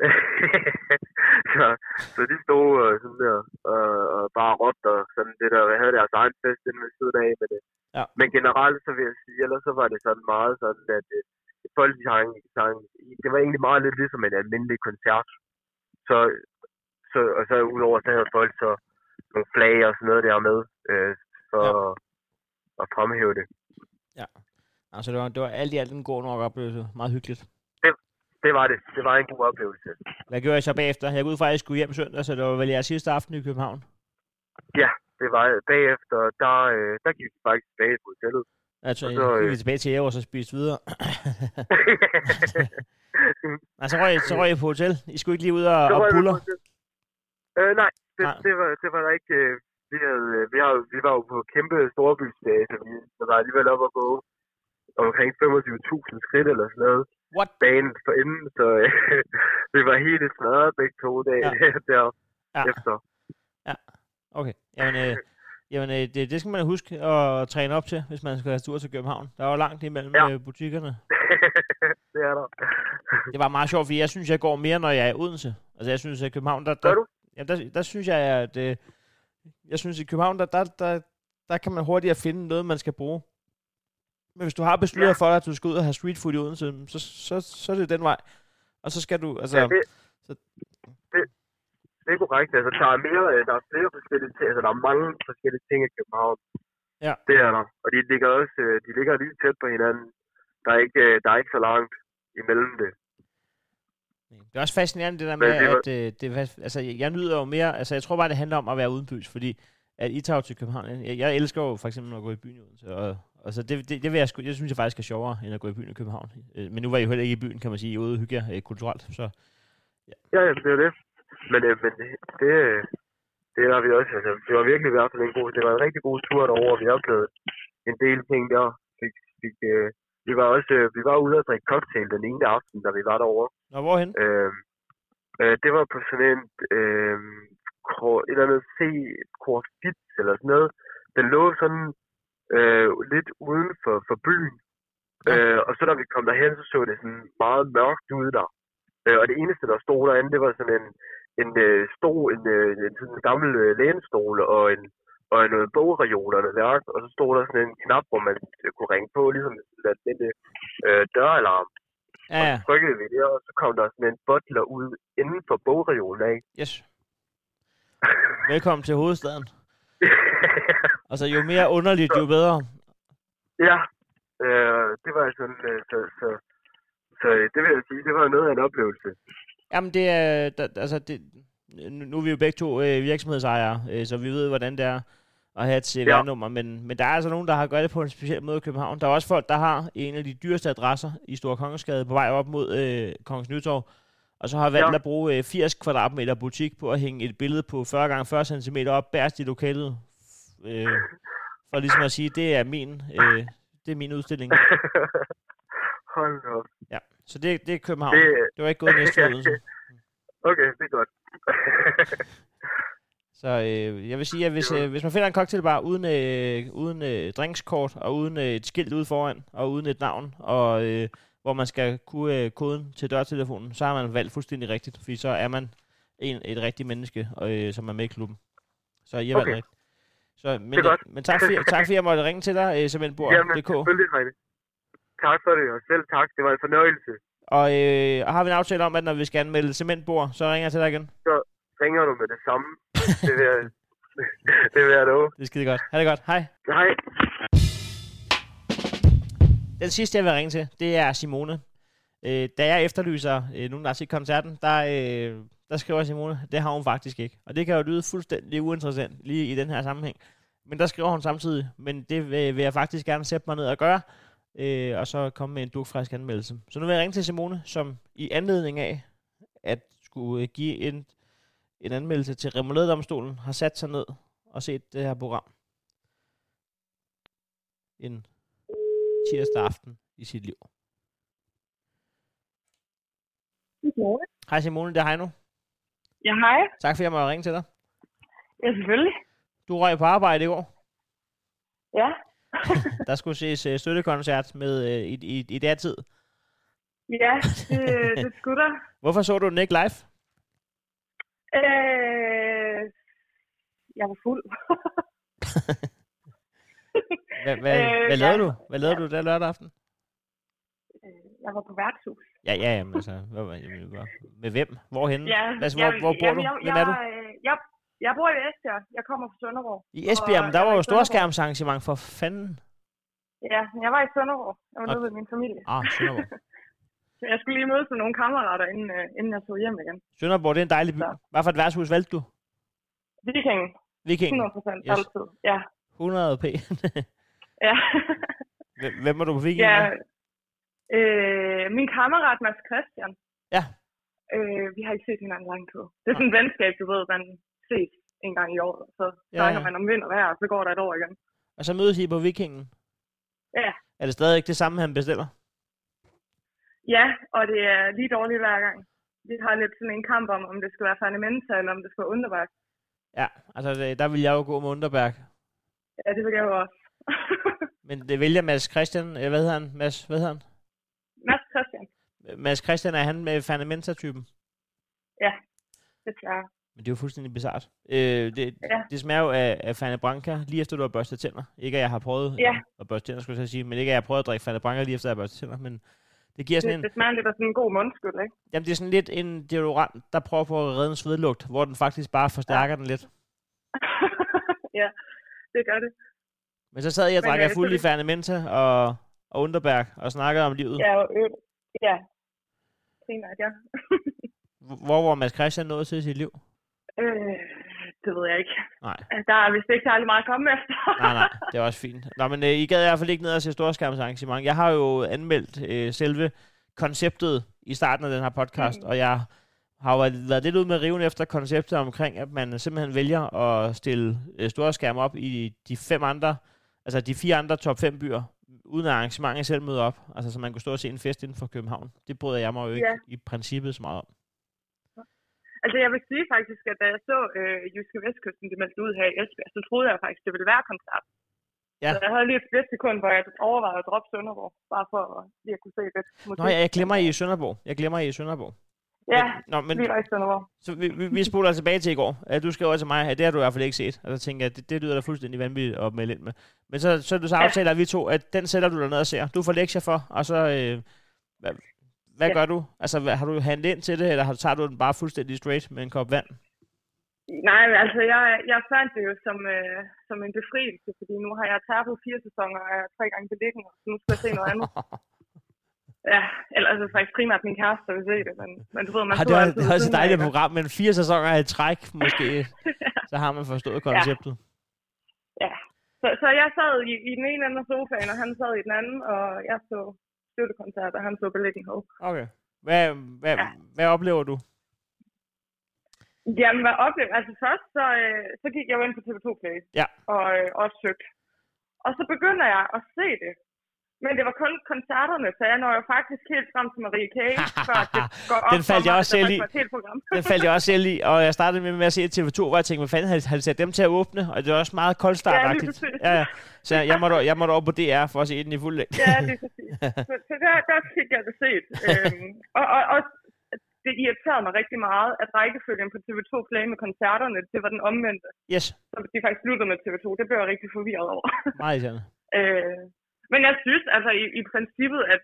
så, så de stod øh, sådan der, og, og bare råbte og sådan det der, havde deres egen fest inde ved siden af med det. Ja. Men generelt, så vil jeg sige, ellers så var det sådan meget sådan, at øh, folk sang, sang, det var egentlig meget lidt ligesom en almindelig koncert. Så, så, og så udover, så havde folk så nogle flag og sådan noget der med, øh, for Ja. ja. at, at fremhæve det. Altså, det var, det var alt i alt en god nok oplevelse. Meget hyggeligt. Det var det. Det var en god oplevelse. Hvad gjorde jeg så bagefter? Jeg går ud fra, at jeg skulle hjem søndag, så det var vel jeres sidste aften i København. Det var bagefter, der, øh, der gik vi faktisk tilbage på hotellet. Altså, Og så, gik øh, vi tilbage til Ærge og så spiste videre. Nej, så røg, så røg jeg på hotel. I skulle ikke lige ud og, og buller. Øh, nej, det, Nej. det, var, det var der ikke. øh, Vi, havde, øh, vi, har, vi var jo på kæmpe storbysdag, så vi så var alligevel op at gå omkring 25.000 skridt eller sådan noget What? dagen for inden, så øh, vi var helt smadret begge to dage Ja. ja. der Ja. efter. Okay. Jamen, øh, jamen øh, det, det skal man huske at træne op til, hvis man skal have tur til København. Der er jo langt imellem Ja. ja. butikkerne. det er der. Det var meget sjovt, fordi jeg synes, jeg går mere, når jeg er i Odense. Altså, jeg synes, at i København, der, der, du? ja, der, der synes jeg, at øh, jeg synes, i København, der, der, der, der kan man hurtigere finde noget, man skal bruge. Men hvis du har besluttet Ja. for dig, at du skal ud og have street food i Odense, så, så, så er det den vej. Og så skal du, altså... Ja, det, så- det, det er korrekt. Altså, der er, mere, øh, der er flere forskellige ting. Altså, der er mange forskellige ting i København. Ja. Det er der. Og de ligger også øh, de ligger lige tæt på hinanden. Der er ikke, øh, der er ikke så langt imellem det. Det er også fascinerende det der med, det var- at øh, det, altså, jeg nyder jo mere, altså jeg tror bare, det handler om at være udenbys, fordi at I tager til København. Jeg, jeg elsker jo for eksempel at gå i byen og, og så det, det, det, vil jeg, sgu, jeg synes jeg faktisk er sjovere, end at gå i byen i København. Øh, Men nu var I jo heller ikke i byen, kan man sige, ude og hygge jer øh, kulturelt, så Ja, ja, det er det. Men, øh, men det, det, det har vi også. Altså, det var virkelig i hvert fald en god, det var en rigtig god tur derovre. Vi oplevede en del ting der. Fik, fik, øh, vi var også øh, vi var ude og drikke cocktail den ene aften, da vi var derovre. Nå, hvorhen? Øh, øh, det var på sådan en, øh, et eller andet C, Corfit eller sådan noget. Den lå sådan øh, lidt uden for, for byen. Ja. Øh, og så da vi kom derhen, så så det sådan meget mørkt ud der. Øh, og det eneste, der stod derinde, det var sådan en, en øh, stol, en, øh, en, sådan en gammel øh, lænestol og en og noget bogreolerne værk, og så stod der sådan en knap, hvor man øh, kunne ringe på, ligesom sådan en lille øh, døralarm. Ja, ja, Så trykkede vi det, og så kom der sådan en butler ud inden for bogreolen af. yes. Velkommen til hovedstaden. Altså, jo mere underligt, jo bedre. ja, øh, det var sådan, øh, så, så, så øh, det vil jeg sige, det var noget af en oplevelse. Jamen, det er, der, altså, det, nu er vi jo begge to øh, virksomhedsejere, øh, så vi ved, hvordan det er at have et CVR-nummer, men, men der er altså nogen, der har gjort det på en speciel måde i København. Der er også folk, der har en af de dyreste adresser i Store Kongensgade på vej op mod øh, Kongens Nytorv, og så har valgt Ja. at bruge øh, 80 kvadratmeter butik på at hænge et billede på 40 gange 40 cm op bærst i lokalet, øh, for ligesom at sige, det er min, øh, det er min udstilling. Hold op. Ja, så det, det er København. Det, Det, var ikke gået næste Odense. okay, det er godt. Så øh, jeg vil sige, at hvis, øh, hvis man finder en cocktailbar uden, øh, uden øh, drinkskort, og uden øh, et skilt ude foran, og uden et navn, og øh, hvor man skal kunne øh, koden til dørtelefonen, så har man valgt fuldstændig rigtigt, fordi så er man en, et rigtigt menneske, øh, som er med i klubben. Så jeg Okay. valgt rigtigt. Så, men, Det er godt. men tak, for, tak fordi jeg måtte ringe til dig, øh, Jamen, cementbord.dk. selvfølgelig, Heine. Tak for det, og selv tak. Det var en fornøjelse. Og øh, og har vi en aftale om, at når vi skal anmelde cementbord, så ringer jeg til dig igen. Ringer du med det samme? Det vil jeg, det vil jeg love. Det er skide godt. Ha' det godt. Hej. Hej. Den sidste, jeg vil ringe til, det er Simone. Øh, da jeg efterlyser øh, nogen, der har set koncerten, der, øh, der skriver Simone, det har hun faktisk ikke. Og det kan jo lyde fuldstændig uinteressant lige i den her sammenhæng. Men der skriver hun samtidig, men det vil, vil jeg faktisk gerne sætte mig ned og gøre, øh, og så komme med en dugfrisk anmeldelse. Så nu vil jeg ringe til Simone, som i anledning af at skulle give en, en anmeldelse til Remouladedomstolen, har sat sig ned og set det her program. En tirsdag aften i sit liv. Hej Simone, det er Heino. Ja, hej. Tak fordi jeg måtte ringe til dig. Ja, selvfølgelig. Du røg på arbejde i går. Ja. Der skulle ses uh, støttekoncert med uh, i, i, i der tid. Ja, det, det skulle der. Hvorfor så du den ikke live? Øh, jeg var fuld. Hvad, hvad, Øh, hvad lavede ja. du? Hvad lavede du der lørdag aften? Øh, jeg var på værtshus. Ja, ja, jamen, altså, hvad, hvad, jamen, hvad- med hvem? Hvorhenne? Ja, Altså, hvor, hvor bor du? Jeg, Hvem jeg, er du? øh, Jeg, jeg bor i Esbjerg. Jeg kommer fra Sønderborg. I Esbjerg, men der var var jo storskærmsarrangement for fanden. Ja, jeg var i Sønderborg. Jeg var nede ved min familie. Ah, Sønderborg. Så jeg skulle lige mødes med nogle kammerater, inden, øh, inden jeg tog hjem igen. Sønderborg, det er en dejlig by. Så. Hvad for et værtshus valgte du? Viking. Viking. 100 procent Yes. altid. Ja. 100 p. Ja. Hvem- var du på Viking ja. med? Øh, min kammerat Mads Christian. Ja. Øh, vi har ikke set hinanden lang tid. Det er sådan et venskab, du ved, man ses en gang i år. Så Ja, snakker ja. man om vind og vejr, og så går der et år igen. Og så mødes I på Vikingen. Ja. Er det stadig ikke det samme, han bestiller? Ja, og det er lige dårligt hver gang. Vi har lidt sådan en kamp om, om det skal være Færnementa, eller om det skal være Underberg. Ja, altså der vil jeg jo gå med Underberg. Ja, det vil jeg jo også. Men det vælger Mads Christian, øh, hvad hedder han? Mads, hvad hedder han? Mads Christian. Mads Christian, er han med Fernamenta-typen? Desværre. Men det er jo fuldstændig bizart. Øh, det, Ja. det smager jo af, af Fanta Branca, lige efter du har børstet tænder. Ikke at jeg har prøvet Ja. at børste tænder, skulle jeg sige, men ikke at jeg har prøvet at drikke Fanta Branca lige efter jeg har børstet tænder, men det giver sådan Det, en, det smager lidt af sådan en god mundskyld, ikke? jamen det er sådan lidt en deodorant, der prøver på at redde en svedlugt, hvor den faktisk bare forstærker den lidt. ja, det gør det. Men så sad jeg og drak øh, af fuld i det- Fernamenta og, og Underberg og snakkede om livet. Ja, øl. Ja. primært, ja. Hvor var Mads Christian nået til i sit liv? øh, det ved jeg ikke. Nej. Der er vist ikke særlig meget at komme efter. Nej, nej, det er også fint. Nå, men øh, I gad i hvert fald ikke ned og se storskærmsarrangement. Jeg har jo anmeldt øh, selve konceptet i starten af den her podcast, mm. og jeg har jo været, lidt ud med riven efter konceptet omkring, at man simpelthen vælger at stille øh, store skærme op i de fem andre, altså de fire andre top 5 byer, uden at arrangementet selv møder op. Altså, så man kunne stå og se en fest inden for København. Det bryder jeg mig jo ikke Ja. i princippet så meget om. Altså, jeg vil sige faktisk, at da jeg så øh, Jyske Vestkysten, det meldte ud her i Esbjerg, så troede jeg faktisk, det ville være koncert. Ja. Så jeg havde lige et splitsekund, hvor jeg overvejede at droppe Sønderborg, bare for at lige at kunne se det. Nå, ja, jeg glemmer I i Sønderborg. Jeg glemmer I i Sønderborg. Ja, Nå, men lige var i Sønderborg. så vi, vi, vi spoler tilbage til i går. At du skriver til mig, at det har du i hvert fald ikke set. Og så tænker jeg, det, det lyder da fuldstændig vanvittigt at melde ind med. Men så, så, så Ja. aftaler vi to, at den sætter du dig ned og ser. Du får lektier for, og så... Øh, hvad hvad Ja. gør du? Altså, hvad, har du handlet ind til det, eller har, tager du den bare fuldstændig straight med en kop vand? Nej, men altså, jeg, jeg fandt det jo som, øh, som en befrielse, fordi nu har jeg tabt fire sæsoner, og jeg er tre gange beliggende, så nu skal jeg se noget andet. Ja, eller altså faktisk primært min kæreste, der vil se det, men, men du ved, man Har det, var, det var så siden af, dejligt et ikke? program, men fire sæsoner i træk, måske, så har man forstået konceptet. Ja, så, så jeg sad i, i den ene ende af sofaen, og han sad i den anden, og jeg så støttekoncert, og han så beliggenhed. Okay. Hvad, hvad, Ja. hvad oplever du? Jamen, hvad oplever Altså først, så, øh, så gik jeg jo ind på TV2 Play, Ja. og øh, også søgte. Og så begynder jeg at se det. Men det var kun koncerterne, så jeg når jo faktisk helt frem til Marie Kay, før det går op Den faldt jeg også selv i. Den faldt jeg også selv i, og jeg startede med, med at se TV2, hvor jeg tænkte, hvad fanden havde, havde de sat dem til at åbne? Og det var også meget koldstartagtigt. Ja, lige ja. Så jeg måtte, jeg måtte over på DR for at se den i fuld længde. Ja, det er præcis. Så, så der, der fik jeg det set. Øhm, og, og, og det irriterede mig rigtig meget, at rækkefølgen på TV2 Play med koncerterne, det var den omvendte. Yes, Så de faktisk sluttede med TV2. Det blev jeg rigtig forvirret over. meget irriterende. øh, men jeg synes altså i, i princippet, at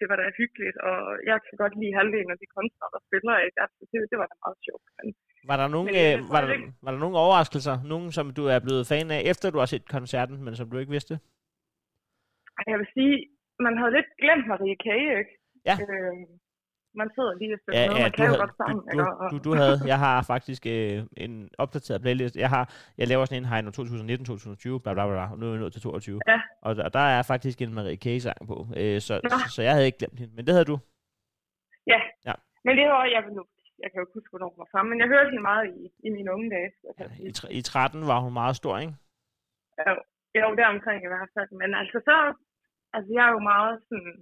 det var da hyggeligt, og jeg kan godt lide halvdelen af de kunstnere, der spiller. Ikke? Altså, det, det var da meget sjovt. Men, Var der, nogen, Men øh, var, der, var der nogen overraskelser? Nogen, som du er blevet fan af, efter du har set koncerten, men som du ikke vidste? Jeg vil sige, man havde lidt glemt Marie K., ikke? Ja. Øh, man sidder lige og spiller Ja, noget, ja man du, kan jo havde, godt sammen. du, du, Og- du, du havde, jeg har faktisk øh, en opdateret playlist. Jeg har, jeg laver sådan en Heino 2019-2020, bla bla bla, og nu er vi nået til 22. Ja. Og der, der er faktisk en Marie K-sang på, øh, så, Nå. så, så jeg havde ikke glemt hende, men det havde du. Ja. Ja. Men det var, jeg, nu, jeg kan jo ikke huske, hvornår hun var fremme, men jeg hørte hende meget i, i mine unge dage. Ja, sige. i, tre- I 13 var hun meget stor, ikke? Jo, jo, der omkring i hvert fald. Men altså så, altså jeg er jo meget sådan,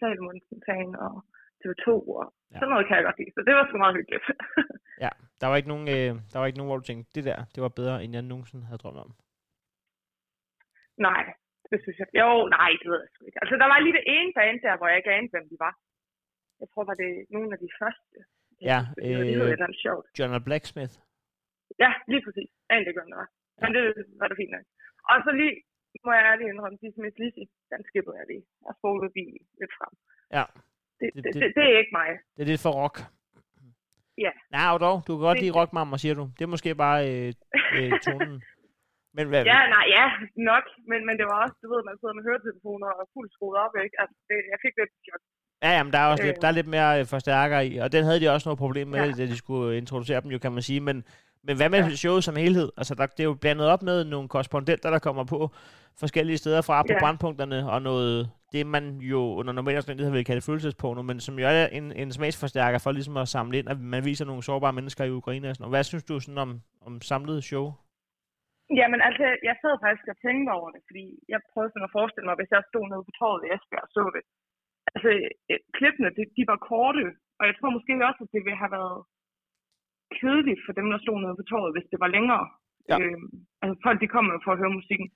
Salmonsen-fan og TV2 og Ja. ja. sådan noget kan jeg godt lide. Så det var sgu meget hyggeligt. Ja, der var ikke nogen, øh, der var ikke nogen, hvor du tænkte, det der, det var bedre, end jeg nogensinde havde drømt om. nej, det synes jeg. Jo, nej, det ved jeg sgu ikke. Altså der var lige det ene band der, hvor jeg ikke anede, hvem de var. Jeg tror, var det nogle af de første. Ja, hed øh, sjovt. John Blacksmith. Ja, lige præcis. Anede ikke, hvem det var. Men det var det fint nok. Og så lige, må jeg ærligt indrømme, de Smith Lizzy, den skippede jeg lige. Jeg spolede lige lidt frem. Ja. Det, Det- det, det- det, er ikke mig. Det er lidt for rock. Ja. Nej, og dog, du kan godt Det- lide rockmammer, siger du. Det er måske bare øh, øh, tonen. Men hvad, Ja, nej, ja, nok. Men, men det var også, du ved, man sidder med høretelefoner og fuldt skruet op, ikke? Altså, det, jeg fik lidt chok. Ja, jamen, der er også Øh. lidt, der er lidt mere øh, forstærker i, og den havde de også noget problem med, Ja. da de skulle introducere dem, jo, kan man sige. Men, men hvad med Ja. showet som helhed? Altså, der, det er jo blandet op med nogle korrespondenter, der kommer på forskellige steder fra på Ja. brandpunkterne, og noget, det man jo under normale omstændigheder vil kalde følelsesporno, men som jo er en, en smagsforstærker for ligesom at samle ind, at man viser nogle sårbare mennesker i Ukraine og sådan noget. Hvad synes du sådan om, om samlet show? Jamen, altså, jeg sad faktisk og tænkte over det, fordi jeg prøvede sådan at forestille mig, hvis jeg stod nede på torvet i Esbjerg og så det. Altså, øh, klippene, de, de var korte, og jeg tror måske også, at det ville have været kedeligt for dem, der stod nede på torvet, hvis det var længere. Ja. Øh, altså, folk, de kommer jo for at høre musikken.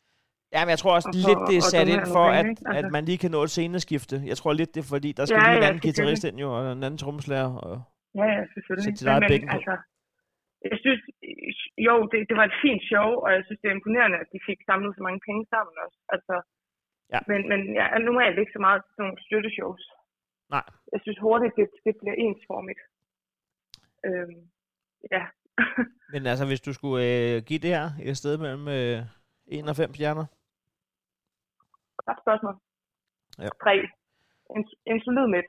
Ja, men jeg tror også Og for- lidt, det er sat ind for, at? Altså- at man lige kan nå et sceneskifte. Jeg tror lidt, det er fordi, der skal Ja, lige en ja, anden guitarist ind jo, og en anden trommeslager. Og... Ja, ja, selvfølgelig. Sæt sit eget bækken på. altså, jeg synes, jo, det, det var et fint show, og jeg synes, det er imponerende, at de fik samlet så mange penge sammen også. Altså, Ja. Men, men jeg er normalt ikke så meget til sådan nogle støtteshows. Nej. Jeg synes hurtigt, det, det bliver ensformigt. Øhm, ja. Men altså, hvis du skulle øh, give det her et sted mellem øh, 1 og 5 stjerner? Godt spørgsmål. Ja. Tre. En, en solid midt.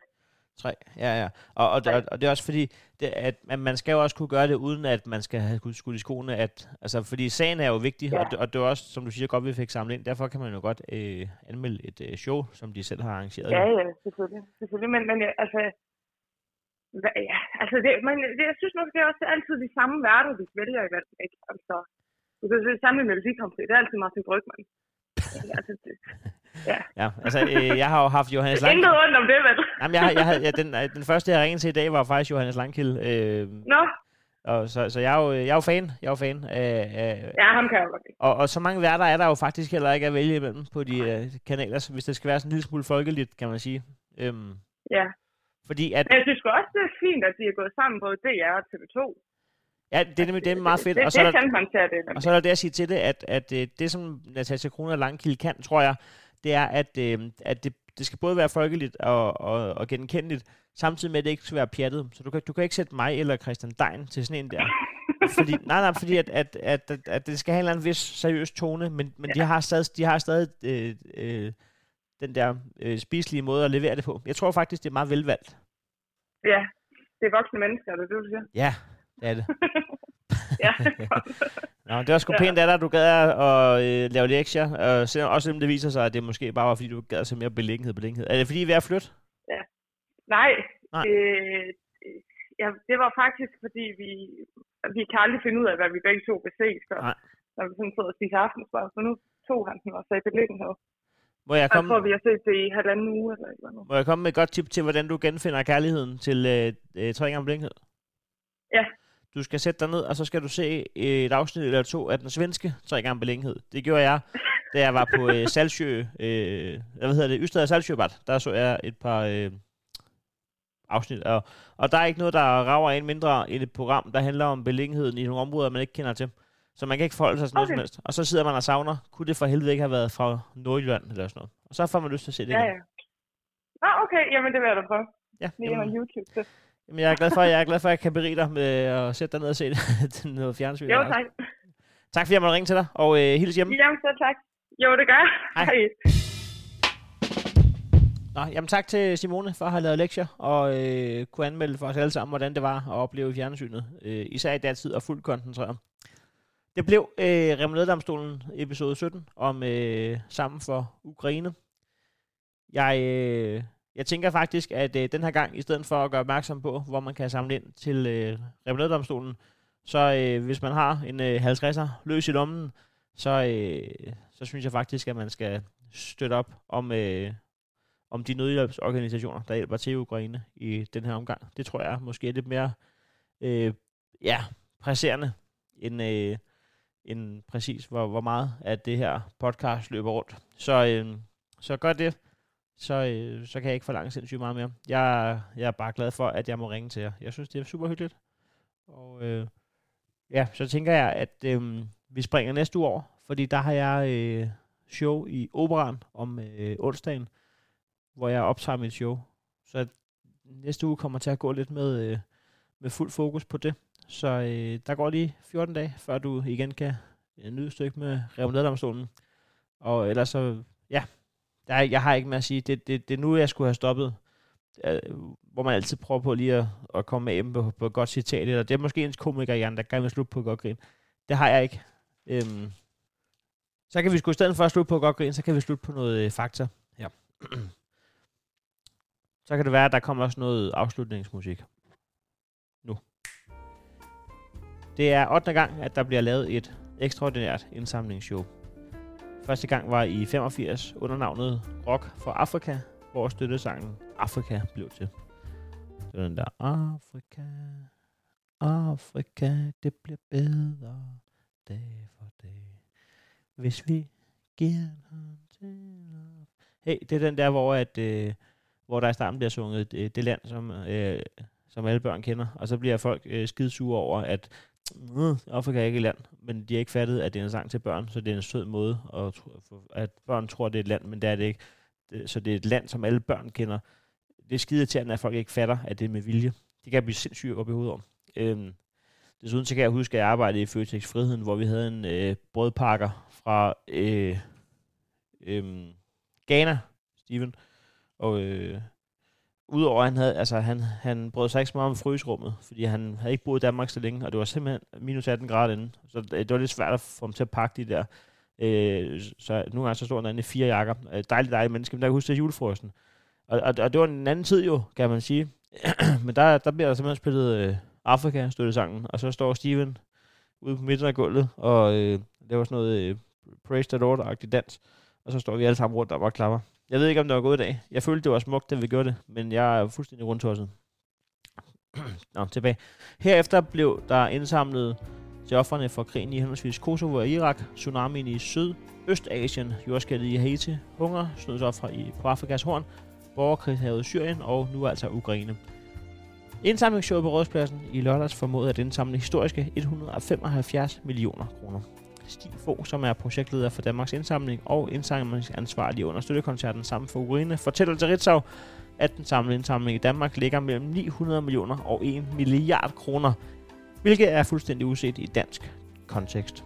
Tre, ja, ja. Og, og, og, og det er også fordi, det, at man, man skal jo også kunne gøre det, uden at man skal have skudt, i skoene. At, altså, fordi sagen er jo vigtig, Ja. og, det, og det er også, som du siger, godt, vi fik samlet ind. Derfor kan man jo godt øh, anmelde et øh, show, som de selv har arrangeret. Ja, ja, selvfølgelig. selvfølgelig. Men, men altså, ja, altså det, men det, jeg synes nok, det er også altid de samme værter, vi vælger i hvert ikke? Altså, du kan se det samme med Melodi det er altid Martin Brygman. altså, det, Ja, altså, øh, jeg har jo haft Johannes Lang... intet rundt om det, vel? Jamen, jeg, jeg ja, den, øh, den første, jeg ringede til i dag, var faktisk Johannes Langkild. Øh, Nå, og så, så jeg, er jo, jeg er jo fan. Jeg er jo fan af, af, ja, ham kan jeg godt lide. Og, og så mange værter er der jo faktisk heller ikke at vælge imellem på de øh, kanaler, så hvis det skal være sådan en lille smule folkeligt, kan man sige. Øhm, Ja. Fordi at, Men jeg synes også, det er fint, at de er gået sammen, både DR og TV2. ja, det er nemlig det er meget fedt. Det, og, så det, er det der, kan man tage det. og så er der det at sige til det, at, at øh, det som Natasha Kroner Langkild kan, tror jeg, det er, at, øh, at det, det skal både være folkeligt og, og, og genkendeligt, samtidig med, at det ikke skal være pjattet. Så du kan, du kan ikke sætte mig eller Christian Dein til sådan en der. fordi, nej, nej, fordi at, at, at, at, at det skal have en eller anden vis seriøs tone, men, men ja. de har stadig, de har stadig øh, øh, den der øh, spiselige måde at levere det på. Jeg tror faktisk, det er meget velvalgt. Ja, det er voksne mennesker, er det det, du siger? Ja, det er det. ja. Nå, det var sgu Ja. pænt af dig, du gad at øh, lave lektier, og selvom, også selvom det viser sig, at det måske bare var, fordi du gad at se mere beliggenhed beliggenhed. Er det fordi, vi er at flytte? Nej, Nej. Øh, ja, det var faktisk, fordi vi, vi kan aldrig finde ud af, hvad vi begge to vil se, så, Nej. når vi sådan sidder og spiser aftensmad. Så nu tog han den og sagde beliggenhed. Må jeg Og jeg komme, tror, vi har set det i halvanden uge eller et eller andet. må jeg komme med et godt tip til, hvordan du genfinder kærligheden til øh, øh, tre gange beliggenhed? Ja. Du skal sætte dig ned, og så skal du se et afsnit eller to af den svenske tre gange beliggenhed. Det gjorde jeg, da jeg var på øh, Salsjø, øh, hvad hedder det, Ystad Salsjøbad. Der så jeg et par øh, afsnit, og, og der er ikke noget, der rager en mindre end et program, der handler om beliggenheden i nogle områder, man ikke kender til. Så man kan ikke forholde sig til noget Okay. som helst. Og så sidder man og savner, kunne det for helvede ikke have været fra Nordjylland eller sådan noget. Og så får man lyst til at se det Ja, igen. ja. Nå, okay, jamen det vil jeg da prøve. Ja, Lige jamen, YouTube. Så. jamen, jeg er glad for, jeg er glad for, at jeg kan berige dig med at sætte dig ned og se det, noget fjernsyn. Jo, tak. Tak fordi jeg måtte ringe til dig, og øh, hils hjemme. Jamen, så tak. Jo, det gør jeg. Hej. Hej. Nå, jamen tak til Simone for at have lavet lektier, og øh, kunne anmelde for os alle sammen, hvordan det var at opleve fjernsynet, øh, især i datid og fuldt koncentreret. Det blev øh, Remoladedomstolen episode 17 om øh, Sammen for Ukraine. Jeg, øh, jeg tænker faktisk, at øh, den her gang, i stedet for at gøre opmærksom på, hvor man kan samle ind til øh, Remoladedomstolen, så øh, hvis man har en øh, 50'er løs i lommen, så, øh, så synes jeg faktisk, at man skal støtte op om, øh, om de nødhjælpsorganisationer, der hjælper til Ukraine i den her omgang. Det tror jeg måske er lidt mere øh, ja, presserende end, øh, end præcis, hvor, hvor meget at det her podcast løber rundt. Så, øh, så gør det, så, øh, så kan jeg ikke forlange sindssygt meget mere. Jeg, jeg er bare glad for, at jeg må ringe til jer. Jeg synes, det er super hyggeligt. Og øh, ja, så tænker jeg, at øh, vi springer næste uge over, fordi der har jeg øh, show i Operan om øh, onsdagen, hvor jeg optager mit show. Så næste uge kommer til at gå lidt med, øh, med fuld fokus på det. Så øh, der går lige 14 dage, før du igen kan øh, nyde et stykke med Revnederdomstolen. Og ellers så, ja, der er, jeg har ikke mere at sige. Det, det, det er nu, jeg skulle have stoppet. Øh, hvor man altid prøver på lige at, at komme med på, på et godt citat. Eller det er måske ens komiker, Jan, der gerne vil slutte på et godt grin. Det har jeg ikke. Øhm, så kan vi sgu i stedet for at slutte på et godt grin, så kan vi slutte på noget øh, fakta. Ja. så kan det være, at der kommer også noget afslutningsmusik. Det er 8. gang, at der bliver lavet et ekstraordinært indsamlingsshow. Første gang var i 85 under navnet Rock for Afrika, hvor støttesangen Afrika blev til. Det var den der Afrika, Afrika, det bliver bedre dag for dag. Hvis vi giver en hånd til Hey, det er den der, hvor, at, øh, hvor der i starten bliver sunget det, det land, som, øh, som alle børn kender. Og så bliver folk øh, skidsure over, at øh, Afrika er ikke et land, men de har ikke fattet, at det er en sang til børn, så det er en sød måde, at, at børn tror, det er et land, men det er det ikke. Så det er et land, som alle børn kender. Det er skide irriterende, at folk ikke fatter, at det er med vilje. Det kan jeg blive sindssygt op i hovedet om. Øhm, desuden så kan jeg huske, at jeg arbejdede i Føtex Friheden, hvor vi havde en øh, brødpakker fra øh, øh, Ghana, Steven. Og, øh, Udover at han havde, altså han, han brød sig ikke så meget om frysrummet, fordi han havde ikke boet i Danmark så længe, og det var simpelthen minus 18 grader inde. Så det, det var lidt svært at få ham til at pakke de der. Øh, så nogle gange så stod han derinde i fire jakker. Øh, dejligt, dejligt menneske, men der kan huske det julefrosten. Og, og, og, det var en anden tid jo, kan man sige. men der, der bliver der simpelthen spillet øh, Afrika, støtte sangen, og så står Steven ude på midten af gulvet, og øh, laver sådan noget øh, Praise the Lord-agtig dans. Og så står vi alle sammen rundt og bare klapper. Jeg ved ikke, om det var gået i dag. Jeg følte, det var smukt, da vi gjorde det, men jeg er fuldstændig rundtosset. Nå, tilbage. Herefter blev der indsamlet til offerne for krigen i henholdsvis Kosovo og Irak, tsunamien i Syd, Østasien, jordskældet i Haiti, hunger, snødsoffer i, på Afrikas horn, borgerkrigshavet i Syrien og nu altså Ukraine. Indsamlingsshowet på Rådspladsen i lørdags formåede at indsamle historiske 175 millioner kroner. Stig Fogh, som er projektleder for Danmarks Indsamling og indsamlingsansvarlig under støttekoncerten sammen for Ukraine, fortæller til Ritzau, at den samlede indsamling i Danmark ligger mellem 900 millioner og 1 milliard kroner, hvilket er fuldstændig uset i dansk kontekst.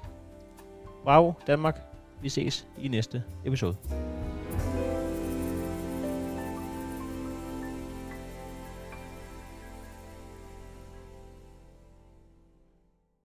Bravo Danmark, vi ses i næste episode.